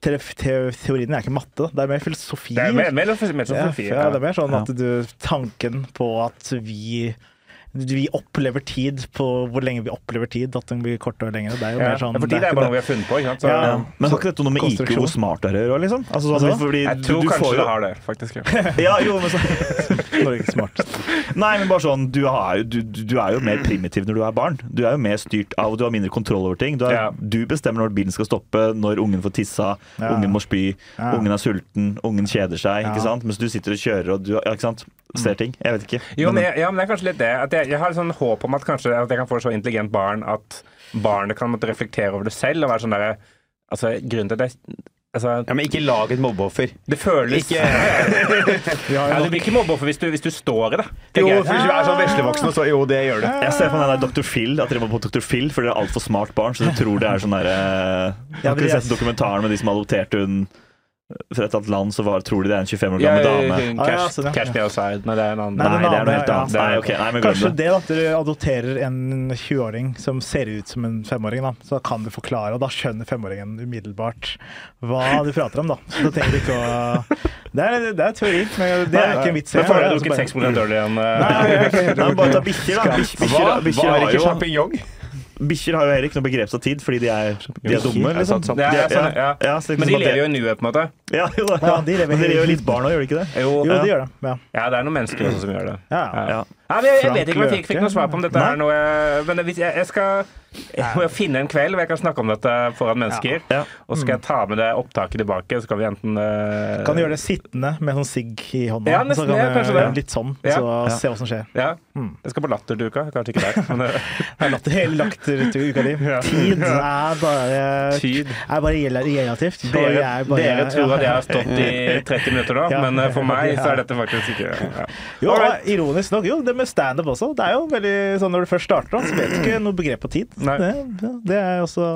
te- te- Teorien er ikke matte, da. det er mer filosofi. det er mer, mer, mer, mer ja, filosofi. ja, det er mer sånn at du Tanken på at vi vi opplever tid på hvor lenge vi opplever tid, at den blir kortere og lengre. Det er jo Ja, mer sånn for tid er bare noe vi har funnet på. Ikke sant? Så, Ja. Men har ikke dette noe med IQ hvor og smart å gjøre, liksom? Altså, sånn, Altså, fordi Jeg tror du kanskje får det har det, faktisk. Ja. ja, jo, men så, Norges smart. Nei, men bare sånn du, har, du, du du er jo mer primitiv når du er barn. Du er jo mer styrt av Du har mindre kontroll over ting. Du, er, Ja. du bestemmer når bilen skal stoppe, når ungen får tissa, Ja. ungen må spy, Ja. ungen er sulten, ungen kjeder seg. Ja. ikke sant? Mens du sitter og kjører og du ja, ikke sant? Ser ting. Jeg vet ikke. Jo, men, ja, men det er kanskje litt det. At jeg, jeg har sånn håp om at kanskje at jeg kan få et så intelligent barn at barnet kan måtte reflektere over det selv og være sånn der, Altså, grunnen til at jeg Altså, Ja, men ikke lag et mobbeoffer. det føles Ikke ja, Du blir ikke mobbeoffer hvis, du- hvis du står i det. Jo, hvis du er sånn veslevoksen, så jo, det gjør det. jeg ser for meg den der Dr. Phil, at dere må på Dr. Phil, for dere er altfor smart barn. Så dere tror det er sånn derre Ja, Har ikke dere sett dokumentaren med de som adopterte hun fra et annet land, så var, tror de det er en 25 år gammel dame? Cash, Ah, ja, sånn, ja. cash me outside. Nei, det er en annen. Nei, Nei, det er noe helt helt ja. annet. Nei, okay, nei, men Kanskje det. det at dere adopterer en 20-åring som ser ut som en femåring, da. Så da kan du forklare, og da skjønner femåringen umiddelbart hva du prater om, da. Så da trenger du ikke å Det er, det er teori, men det er ikke en vits. Men får du ikke drukket seks øl dårlig igjen? Nei, men bare ta bikkjer, da. Bikkjer, har ikke jo, sjampinjong? Bikkjer har jo heller ikke noe begrepsatid tid, fordi de er, de er dumme, liksom. sant, sant. Ja, ja, sånn, ja. Ja, så liksom Men de lever jo i nuet, på en måte. Ja, jo da. Ja, de lever Men de helt- gjør jo litt barn òg, gjør de ikke det? Jo, Jo, de gjør det. Ja. ja, det er noen mennesker også som gjør det. Ja. Ja. Nei, jeg, jeg vet ikke om jeg fikk, fikk noe svar på om dette Nei. er noe Men hvis jeg, jeg skal jeg må finne en kveld hvor jeg kan snakke om dette foran mennesker. Ja. Og så skal jeg ta med det opptaket tilbake, så kan vi enten uh, Kan du gjøre det sittende med sånn sigg i hånda? Ja, så kan ja, det. Litt sånn, Ja. så Ja. se hva som skjer. Ja. Mm. Jeg skal på Latterduka, kanskje ikke der. Men, eh, latter latt hele lakteruka di. Ja. Tid er bare, Tid. er bare rel- relativt. dere, er bare- dere tror at jeg har stått i 30 minutter nå, Ja. men eh, for meg så er dette faktisk ikke ja. Jo, Alright. ironisk nok. Jo, det med standup også. Det er jo veldig sånn Når du først starter, så vet du ikke noe begrep på tid. Det, det er også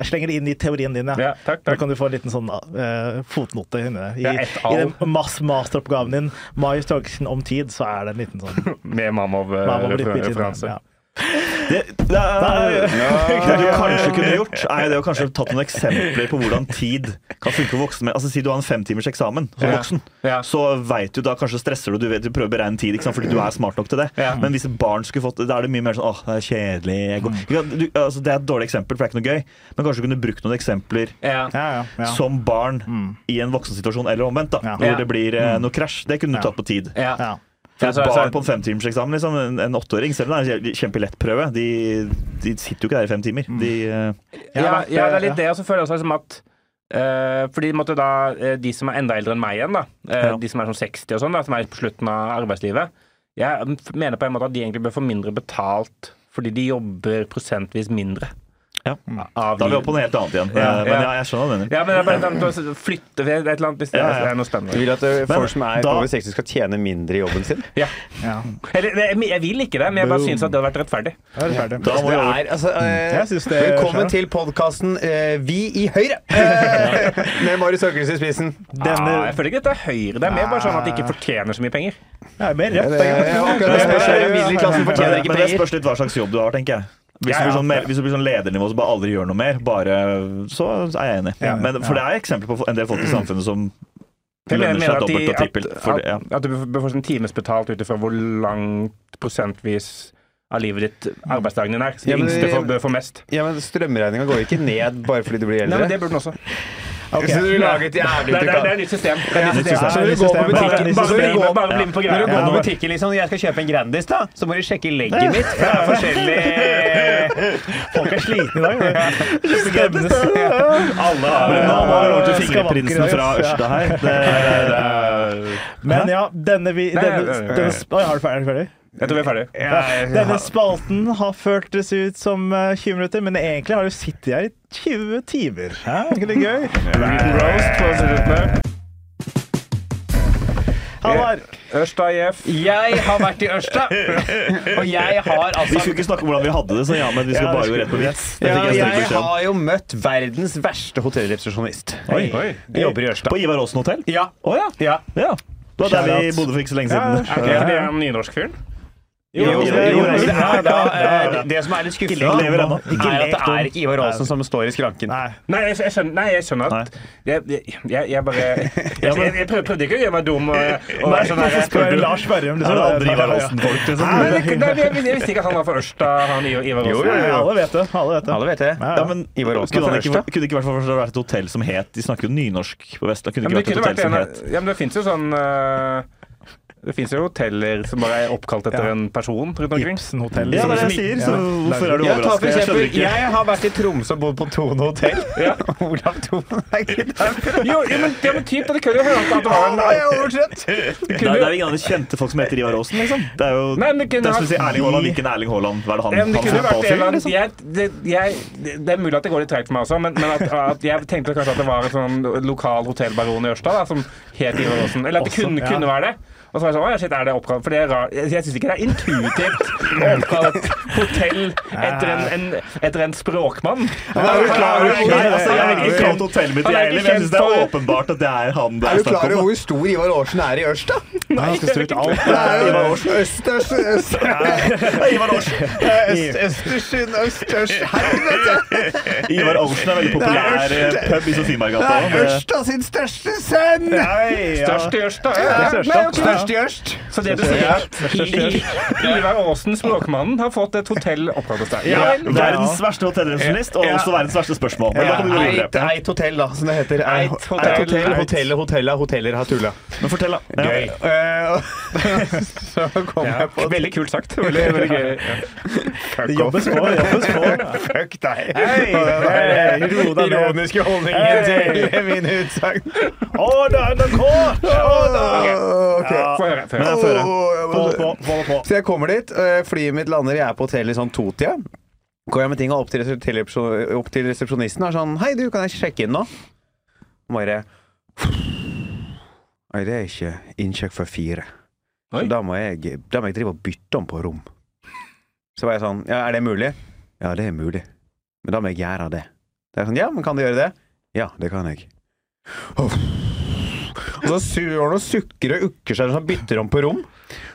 Jeg slenger det inn i teorien din, ja. ja, takk, Da kan du få en liten sånn uh, fotnote inne. I, Ja, I den masteroppgaven din, Marius Torgersen om tid, så er det en liten sånn Med Mamov-referanse. ja. Det, det, er, det du kanskje kunne gjort, er det å kanskje tatt noen eksempler på hvordan tid kan funke for voksne. Altså, si du har en femtimers eksamen som voksen. Så vet du da kanskje stresser du, du, vet, du prøver å beregne tid ikke sant? fordi du er smart nok til det. Men hvis et barn skulle fått det, da er det mye mer sånn åh, det er kjedelig. Jeg går. Du, altså, det er et dårlig eksempel, for det er ikke noe gøy. Men kanskje du kunne brukt noen eksempler Ja. Ja, ja, ja. som barn i en voksensituasjon, eller omvendt, da, Ja. hvor det blir eh, noe krasj. Det kunne du tatt på tid. Ja. Ja. For Ja, så- så- barn på en femtimerseksamen, liksom, en, en åtteåring, selv om det er en kjempelett prøve, de, de sitter jo ikke der i fem timer. De, uh, Ja, Ja, ja, det er litt ja. det. Og så føler jeg også liksom at uh, fordi måtte da, eh, de som er enda eldre enn meg igjen, da, uh, Ja. de som er sånn 60 og sånn, da, som er på slutten av arbeidslivet, jeg mener på en måte at de egentlig bør få mindre betalt fordi de jobber prosentvis mindre. Ja. Da er vi oppe på noe helt annet igjen. Ja, Eh, Men ja. jeg skjønner hva du mener. Ja, men det er bare å flytte et eller annet hvis det er, ja. er noe Du spennende. vil at Men folk som er da- over 60 skal tjene mindre i jobben sin? Ja. ja. Eller, jeg, vil ikke det, men jeg bare syns at det hadde vært rettferdig. Da er det. Da må vi Det er, altså, eh, Jeg det er velkommen til podkasten Vi i Høyre! Eh, med Marius Høgelsen i spissen. Ah, jeg føler ikke at det er høyre. Det er mer bare sånn at de ikke fortjener så mye penger. Det er mer rett. Middelklassen fortjener ikke Men det spørs litt hva slags jobb du har, tenker jeg. Hvis, Ja, du blir sånn, mer- hvis du blir sånn ledernivå som bare aldri gjør noe mer, bare, så er jeg enig. Ja, Men, for det er eksempler på en del folk i samfunnet som lønner seg at, de, dobbelt og trippelt. For det, ja. at, at du bør få en times betalt ut ifra hvor langt prosentvis av livet ditt arbeidsdagen din er. Så de Ja, men yngste får, bør få mest. Ja, men Strømregninga går ikke ned bare fordi du blir eldre. Nei, men det burde den også. Ok. Så du lager et Det jævlig det er, et nytt system. Så når du går på butikken, Bare når bli du går med, på på Når du går på butikken liksom, jeg skal kjøpe en Grandis, da, så må du sjekke legget mitt. For det er forskjellig Folk er slitne i dag. Alle har nå må vi over til fingerprinsen fra Ørsta her. Det, Men ja, denne vi denne, denne, denne, denne, denne, denne, denne, denne, har Jeg tror vi er ferdig. Denne spalten har føltes ut som eh, 20 minutter, men egentlig har du sittet her i 20 timer. Hæ? Er ikke det gøy? Halvard, Ørsta IF. Jeg har vært i Ørsta, og jeg har altså vi skulle ikke snakke om hvordan vi hadde det, så ja, men vi skal Ja, bare gå rett på vits. Det ja, jeg jeg har jo møtt verdens verste hotellresepsjonist. Oi. Oi. Jeg jobber i Ørsta. På Ivar Aasen hotell? Ja. Oh, ja. ja. ja. Det var der vi bodde for ikke så lenge Ja, siden. Er ikke det en han nynorsk-fyren? Jo, Jo, jo, jo, jo, jo, det, er da, det som er litt skuffende, er at det er ikke Ivar Aasen som står i skranken. Nei. Jeg, jeg, skjønner, nei, jeg skjønner at jeg, jeg, jeg bare Jeg, jeg, jeg prøvde, prøvde ikke å gjøre meg dum og, og være sånn Hvorfor spør være Lars Er Berrum? Liksom? det andre Ivar Aasen-folk, liksom? Jeg, jeg visste ikke at han var fra Ørsta, han Ivar Aasen. jo. Alle vet det. Alle vet det. Ja, men Ivar Aasen er kunne, ikke, kunne det ikke vært, vært et hotell som het De snakker jo nynorsk på Vestland. Kunne ikke vært et hotell som het Ja, men det fins jo sånn eh, Det fins jo hoteller som bare er oppkalt etter Ja. en person rundt omkring. Ibsen hotell. Ja, det er det jeg sier, så hvorfor er du overrasket? overraska? Jeg skjønner ikke. jeg har vært i Tromsø og bodd på Tone hotell. Ja. Olav Tone er ikke der. Jo, men, ja, men typ, det kunne jo høre at det var en Nei, er overtrøtt! Det er, er ingen andre kjente folk som heter Ivar Aasen, liksom. Det er jo Nei, det det er som å si Erling Haaland. Hvilken Erling Haaland? Hva er det han? Ja, det fotballfyr, annen liksom? jeg, det, jeg, det er mulig at det går litt treigt for meg også, men, men at, at jeg tenkte kanskje at det var en sånn lokal hotellbaron i Ørsta da, som het Ivar Aasen. Eller at det kunne, kunne være det. Og så var jeg sånn, å ja, shit, er det oppkalt? For det er rart. Jeg, jeg syns ikke det er intuitivt å oppkalle et hotell etter en, en, etter en språkmann. er du klar over- altså, jeg har ikke Ja. kalt hotellet mitt Han i. Jeg syns det er åpenbart at det er han det Er er du klar over hvor stor Ivar Aarsen er i Ørsta? Nei, han skal stå ut alt. Det er Ivar Aarsen øst, øst, øst. Ivar Aarsen. øst, Østersund, Østers Helvete! Ivar Aarsen er veldig populær pub i Sofiemargata. Det er Ørsta sin største sønn! Ja. Størst i Ørsta. Ja, Ja. Størst i Ørst. Så det du sier, er at Ivar Aasen, språkmannen, har fått et hotell oppkalt hos deg. Ja. Verdens verste hotellresepsjonist, og også verdens verste spørsmål. Men da kan du gå videre. eit hotell, da, som det heter. Eit hotell. hotell. Hotellet, hotellet, hoteller har tulla. Men fortell, da. Ja. Gøy. Eh, så kom jeg på veldig kult sagt. Veldig, veldig gøy. Det jobbes på, det jobbes på. Fuck deg. Hei, ro deg ned. Ironiske holdningen til mine utsagn. Å, da er NRK! Å, da. Ok. Ja. Få høre. Få Hold på. Så jeg kommer dit, øh, flyet mitt lander, jeg er på hotellet i sånn totida. Går jeg med ting opp til, opp til resepsjonisten og er sånn Hei, du, kan jeg sjekke inn nå? Og bare Nei, det er ikke innsjekk før fire. Oi. Så da må, jeg, da må jeg drive og bytte om på rom. Så var jeg sånn Ja, er det mulig? Ja, det er mulig. Men da må jeg gjøre det. Det er sånn, ja, men kan du gjøre det? Ja, det kan jeg. Uff. Og så sur han og sukker og ukker seg sånn, bytter om på rom.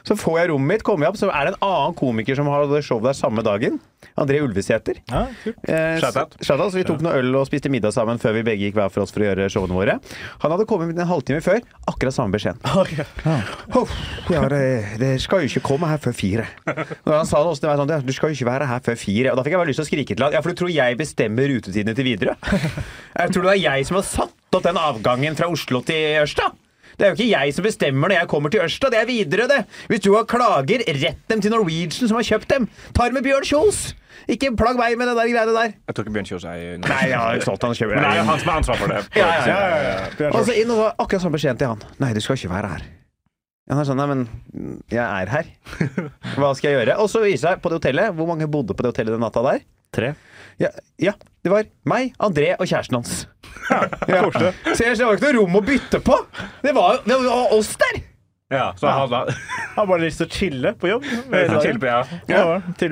Så får jeg rommet mitt, kommer jeg opp, så er det en annen komiker som har show der samme dagen. André Ulvesæter. Ja. Eh. Så vi tok noe øl og spiste middag sammen før vi begge gikk hver for oss for å gjøre showene våre. Han hadde kommet en halvtime før, akkurat samme beskjeden. Huff, ja, det, det skal jo ikke komme her før fire. Når han sa det også, det var sånn, du skal jo ikke være her før fire. Og da fikk jeg bare lyst til å skrike til han. Ja, for du tror jeg bestemmer rutetidene til Widerøe? Jeg tror det er jeg som har satt opp den avgangen fra Oslo til Ørsta. Det er jo ikke jeg som bestemmer når jeg kommer til Ørsta, det er videre, det. Hvis du har klager, rett dem til Norwegian som har kjøpt dem. Ta det med Bjørn Kjos. Ikke plagg meg med det der greiene der. Jeg tror ikke Bjørn Kjos er i Nei, jeg har solgt han kjøper Men det er jo han som har ansvar for det. Ja, ja, ja, Ja, ja, ja. Og så inn og akkurat samme beskjeden til han. Nei, du skal ikke være her. Han er sånn, nei, men jeg er her. Hva skal jeg gjøre? Og så viser jeg på det hotellet Hvor mange bodde på det hotellet den natta der? Tre. Ja, ja det var meg, André og kjæresten hans. Ja. Så jeg, det var ikke noe rom å bytte på. Det var, det var oss der! Ja, så han da Har bare lyst til å chille på jobb. Chille på, ja. Ja,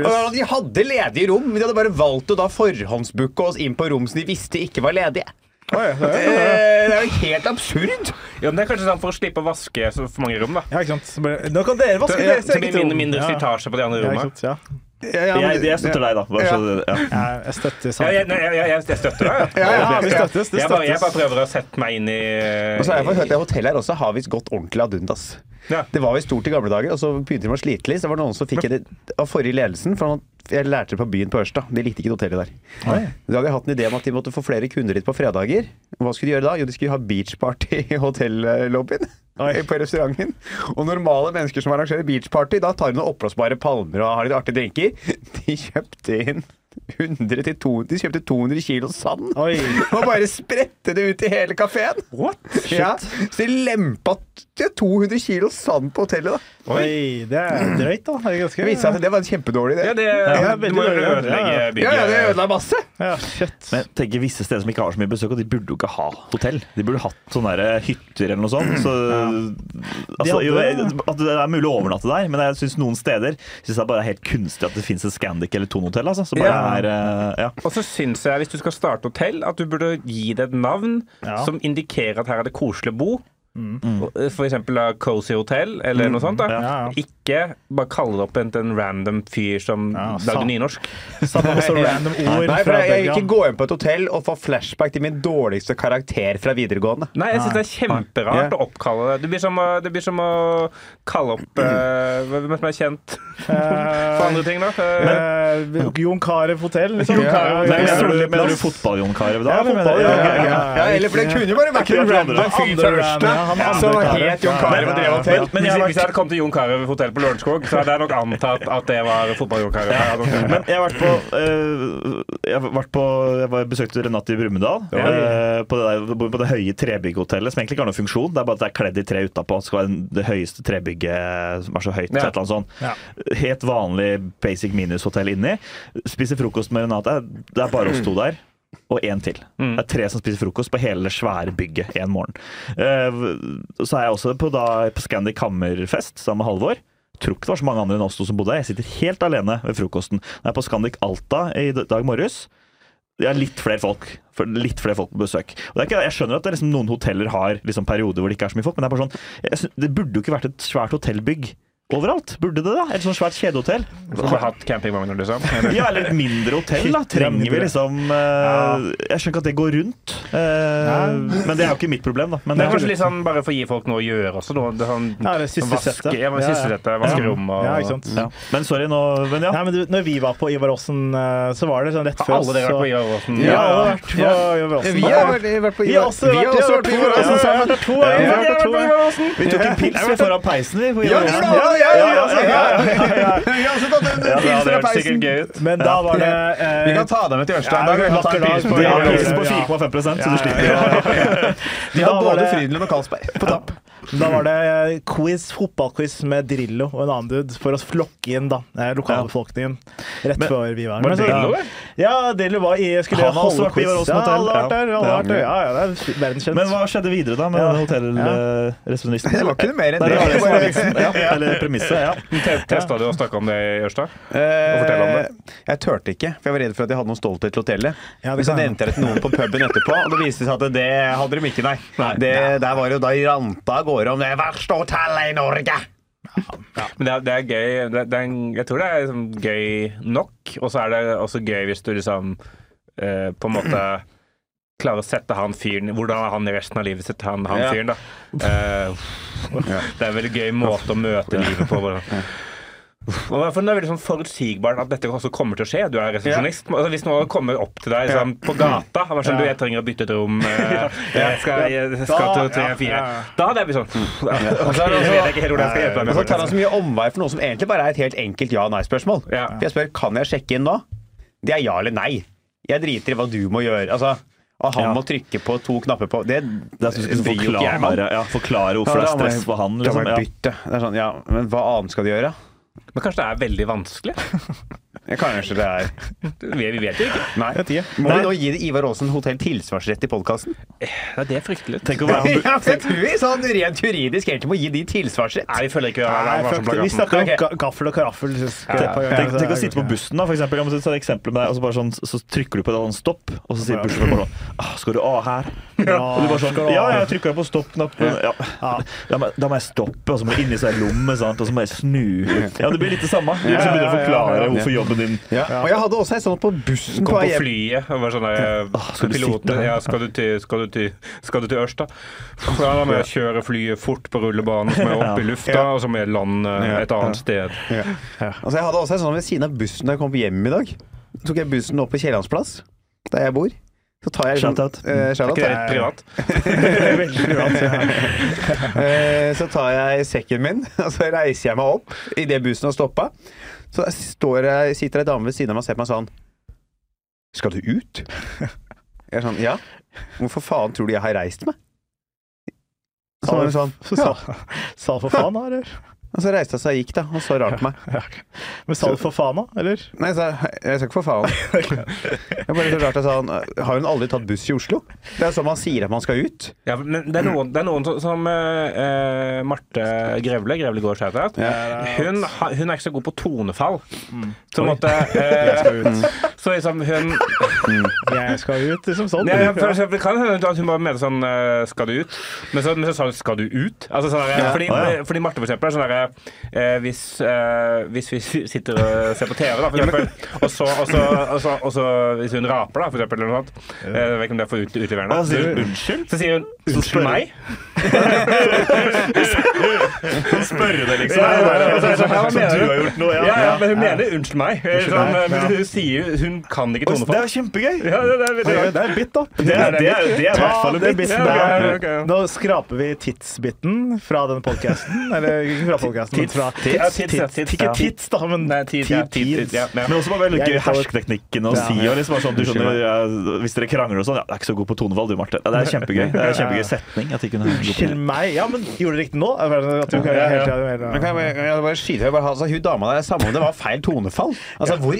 Og de hadde ledige rom, men de hadde bare valgt å da forhåndsbooke oss inn på rom som de visste ikke var ledige. Oi, det er- Eh, Det er jo helt absurd. ja, men Det er kanskje sånn for å slippe å vaske så for mange rom, da. Ja, ikke sant. Så bare, Nå kan dere vaske Så, deres eget blir rom. mindre, mindre Ja. slitasje på de andre Ja, ikke rommene. Ja. men, Jeg, jeg støtter deg, da. Bare så, ja. Ja, jeg støtter Ja, saken. jeg, nei, jeg, jeg, jeg støtter deg. Ja, ja, vi støttes. Det Jeg bare, jeg bare prøver å sette meg inn i Og så har jeg fått hørt at hotellet her også har visst gått ordentlig ad undas. Ja. Det var visst stort i gamle dager, og så begynte de å slite litt. Så var det noen som fikk det av forrige ledelsen. For jeg lærte det på byen på Ørsta. De likte ikke hotellet der. Da hadde jeg hatt en idé om at de måtte få flere kunder dit på fredager. Hva skulle de gjøre da? Jo, de skulle ha beachparty i hotellobbyen. På restauranten. Og normale mennesker som arrangerer beachparty, da tar de noen oppblåsbare palmer og har litt artige drinker. De kjøpte inn 100 til 200, de kjøpte 200 kilo sand Oi. og bare spredte det ut i hele kafeen. What? Ja, så de lempa 200 kilo sand på hotellet. da Oi, det er drøyt, da. Det er ganske Det seg det var en kjempedårlig idé. Ja, det, Ja, du må ødelegge ja. Ja, ja, det ødela masse. Ja, shit. Men tenk tenker visse steder som ikke har så mye besøk, og de burde jo ikke ha hotell. De burde hatt sånne der hytter eller noe sånt. Så, altså, jo, at det er mulig å overnatte der, men jeg syns noen steder synes er bare helt kunstig at det fins et Scandic eller Thon-hotell. Altså, så bare Ja. Er eh, ja. Og så syns jeg, hvis du skal starte hotell, at du burde gi det et navn som indikerer at her er det koselig å bo. For eksempel da, Cozy Hotel, eller noe sånt. da Ja, ja. Ikke bare kalle det opp en, en random fyr som Ja, lagde nynorsk. Samme random ord Nei, for fra jeg, jeg vil ikke gå inn på et hotell og få flashback til min dårligste karakter fra videregående. Nei, jeg syns det er kjemperart yeah. å oppkalle det. Det blir som å, det blir som å kalle opp uh, Hvem som er kjent for andre ting, da? Eh, Eh, Jon Carew hotell, liksom. Nei, jeg, mener, du, fotball-Jon Carew da? Ja. Fotball, Ja, ja, ja, ja. Ja, eller for det kunne jo bare vært en random fyr fra Ørsta han andre som Carew. het Jon Ja, Carew og drev hotell. Men hvis, hvis jeg hadde kommet til Jon Carew hotell på Lørenskog, så hadde jeg nok antatt at det var fotball-Jon Carew. Men jeg har vært på eh, Jeg har vært på Jeg var besøkte Renate i Brumunddal. eh, på, det på det høye trebygghotellet, som egentlig ikke har noen funksjon. Det er bare at det er kledd i tre utapå. Det skal være det høyeste trebygget som er så høyt. Ja. Et eller annet sånt. Ja. Helt vanlig basic minushotell inni. Spiser frokost med Renate. Det er bare oss to der. Og én til. Det er tre som spiser frokost på hele det svære bygget en morgen. Eh, så er jeg også på, da, på Scandic Hammerfest sammen med Halvor. Tror ikke det var så mange andre enn oss to som bodde der. Jeg sitter helt alene ved frokosten. Jeg er på Scandic Alta i dag morges. Det er litt flere folk litt flere folk på besøk. Og det er ikke, jeg skjønner at det er liksom, noen hoteller har liksom, perioder hvor det ikke er så mye folk, men det er bare sånn jeg, sy- det burde jo ikke vært et svært hotellbygg overalt. Burde det, da? Et sånt svært kjedehotell. Som har hatt campingvogner, liksom. Ja, eller et mindre hotell, da. Trenger vi liksom uh, Jeg skjønner ikke at det går rundt. Uh, men det er jo ikke mitt problem, da. Men Det er det kanskje litt sånn bare for å gi folk noe å gjøre også. da. det er sånn, Ja, det siste Vaske, ja, men Ja, ja. sysselsette, vaske rom og Ja, ikke sant. ja. Men sorry nå, men ja. Nei, men du, når vi var på Ivar Aasen, eh, så var det sånn rett Har før alle dere vært på Ivar Aasen? Ja, alle har vært på Ivar Aasen. Vi har Vi også vi har vært på Ivar Aasen Ja, sammen. ja, to, ja, Ja, ja, jeg har vært på Ivar Aasen. Vi tok en pils foran peisen, vi. på Ja, Ivar Aasen. Ja, ja, det fra sikkert gøy ut. Men da var det Vi eh, kan ta dem med til Ørsta. Vi har dag. på Det Ja, er ja, prisen ja, på ja. 4,5 så du slipper Vi har både Frydenlund og Carlsberg på tapp. Da var det eh, quiz, fotballquiz med Drillo og en annen dude for å flokke inn da, eh, lokalbefolkningen rett Men- før vi var Var Drillo, der? Ja, Drillo var i skulle Han har også vært på Ivar Ja, hotell. alle vært der. Alle Ja. har vært der. Ja, ja, det er verdenskjent. Men hva skjedde videre da med Ja. hotellresepsjonisten? Det var ikke noe mer enn det det var det. Ja, eller premisset. Ja. Testa du å snakke om det i Ørsta? Eh. Jeg turte ikke, for jeg var redd for at jeg hadde noe stolthet til hotellet. Ja, Men så nevnte jeg det til noen på puben etterpå, og det viste seg at det hadde de ikke, nei. Det, der var jo da ranta av gårde om det verste hotellet i Norge. Men det er, det er gøy det, det er, en- Jeg tror det er liksom gøy nok, og så er det også gøy hvis du liksom eh, på en måte klarer å sette han fyren Hvordan er han i resten av livet sitt, han, han Ja. fyren, da. Eh, det er en veldig gøy måte å møte livet på. Hvordan. Og for Det er veldig sånn forutsigbart at dette også kommer til å skje. Du er resepsjonist. Altså, hvis noen kommer opp til deg sånn, på gata og er sånn, du, jeg trenger å bytte et rom eh, Jeg skal, jeg skal til tre, fire. Da hadde jeg blitt sånn så tar han så mye omvei for noe som egentlig bare er et helt enkelt ja-nei-spørsmål. Ja. For jeg spør kan jeg sjekke inn nå. Det er ja eller nei. Jeg driter i hva du må gjøre. Altså, og han Ja. må trykke på to knapper på Det, Det er sånn at forklare, ja, forklare hvorfor det er stress for han. Liksom. Ja. bytte. Det er sånn, ja, men hva annet skal de gjøre? Men kanskje det er veldig vanskelig? Kanskje det er Vi, vi vet jo ikke. Nei. vet ikke. Må Nei. vi nå gi Ivar Aasen hotell tilsvarsrett i podkasten? Ja, det er fryktelig. Tenk å være Ja, jeg tror vi sånn rent juridisk egentlig må gi de tilsvarsrett. Nei, vi føler ikke Nei, sånn. Vi snakker om gaffel og karaffel. Ja, Tenk, tenk å sitte på bussen, da, for eksempel. Jeg må ta et eksempel med deg, og så, bare sånn, så trykker du på et annet stopp, og så sier bussjåføren bare sånn ah, Skal du A her? Ja, Og du bare sånn Ja, jeg trykka på stopp-knappen. Ja. Da, må, da må jeg stoppe, og så må jeg inn i seg lomme, sant? og så må jeg snu. Ja, Det blir litt det samme. Du liksom begynner å forklare hvorfor jobben din Ja. Og jeg hadde også en sånn på bussen på Kom vei på hjem. flyet og var sånn der, skal du piloten, sitte her? ja, skal du til, skal du til, skal du til Ørsta? Ja, da må jeg kjøre flyet fort på rullebanen, så må jeg opp i lufta, og så må jeg lande et annet sted. Altså, jeg hadde også en sånn ved siden av bussen da jeg kom hjem i dag. Så tok jeg bussen opp på Kiellandsplass, der jeg bor. Så tar jeg Shout-out. Uh, Er shout er ikke det litt privat? Veldig privat, ja. uh, Så tar jeg sekken min, og så reiser jeg meg opp idet bussen har stoppa. Så står jeg, sitter ei dame ved siden av meg og ser på meg sånn Skal du ut? Jeg er sånn Ja. Hvorfor faen tror du jeg har reist meg? Så sa hun sånn Så ja. sa, sa for faen, da, eller? Og så reiste hun seg og gikk, da, og så rart på meg. Ja. Men sa du for faen, da? Eller? Nei, jeg jeg, jeg sa ikke for faen. Jeg bare så rart jeg sa han, Har hun aldri tatt buss i Oslo? Det er sånn man sier at man skal ut. Ja, men det er noen, det er noen som, eh, eh, Marte Grevle, Grevle går seg etter hun, hun er ikke så god på tonefall. Så måtte uh, Jeg skal ut. Så liksom hun Jeg skal ut, liksom sånn. ja, for eksempel, kan hende at hun bare mener sånn eh, Skal du ut? Men så, men så sa hun 'skal du ut'? Altså, sånn fordi, fordi Marte for eksempel er sånn derre hvis, eh, hvis vi sitter og ser på TV, da, for eksempel, og så, og så, og så, og så hvis hun raper, da, for eksempel, eller noe sånt eh, Jeg vet ikke om det er for utleverende. Unnskyld? Så sier hun 'unnskyld meg'. Spørre det, liksom. Ja, ja, ja, så, så, så, du har gjort noe, Ja, men hun mener 'unnskyld meg'. Sånn, hun sier Hun kan ikke tonefall. Det er kjempegøy! Ja, det, er. Det er bit, da. Det er, det er, det i hvert fall en bit. Nå skraper vi tidsbiten fra denne podkasten. Eller ikke fra podkasten, men fra Ikke ja. tids, da, men tid. Men også bare veldig Jeg gøy er hersketeknikken å si. Og liksom sånn, du skjønner, hvis dere krangler og sånn, ja, det er ikke så god på tonefall du, Marte. Ja, det er kjempegøy. Det er kjempegøy setning. At de kunne Unnskyld meg. Ja, men gjorde det riktig nå? Er det At du kan Ja, ja. Men kan jeg, kan jeg bare skyte jeg bare, altså, Hun dama der, samme om det var feil tonefall. Altså, Hvor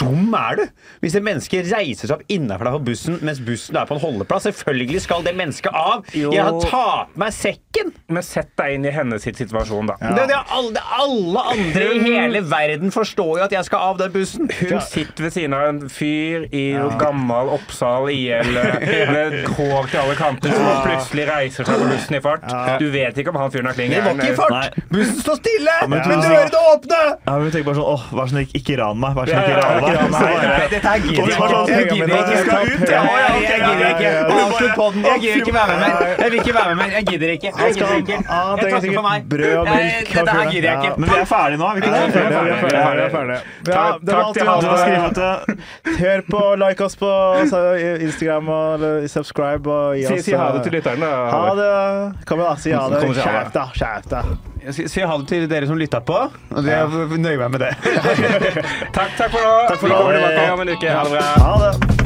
dum er du? Hvis et menneske reiser seg opp innafor deg på bussen mens bussen er på en holdeplass, selvfølgelig skal det mennesket av! Jo. Jeg har tatt meg sekken! Men sett deg inn i hennes situasjon, da. Det, det alle, alle andre i hele verden forstår jo at jeg skal av den bussen. Hun sitter ved siden av en fyr i gammel Oppsal IL med hår til alle kanter, som plutselig reiser seg på bussen høy fart. Ja. Du vet ikke om han fyren har klinger Det var ikke i fart! Nei. Bussen står stille! men men du- dørene åpne! Ja, men tenker bare sånn, åh, Vær så snill, ikke ran meg. Vær så snill, ikke ran meg. dette her gidder jeg sånn, ikke. Jeg gidder ikke. Du skal ut, ja, Ja, ja, jeg, gidder ikke. ja, ja. Avslutt podden. Jeg gidder ikke være med mer. Jeg vil ikke være med mer. Jeg gidder ikke. Jeg gidder ikke. Jeg takker for meg. sikkert brød og Jeg- melk. Dette her gidder jeg ikke. Men vi er ferdige nå, er vi ikke er det? ferdige, vi er ferdige, vi er ferdige. Takk- det var alt til vi hadde. til Hør på, like oss på altså, Instagram og subscribe og gi Si, oss si ha det til eh, lytterne. Ha det. Kom igjen, da. Si ha det. Si. Skjerp deg. Skjerp deg. Jeg sier- sier ha det til dere som lytta på. Og det nøyer meg med det. Takk, takk for nå. Takk for Vi kommer tilbake om en uke. Ha det bra. Ha det.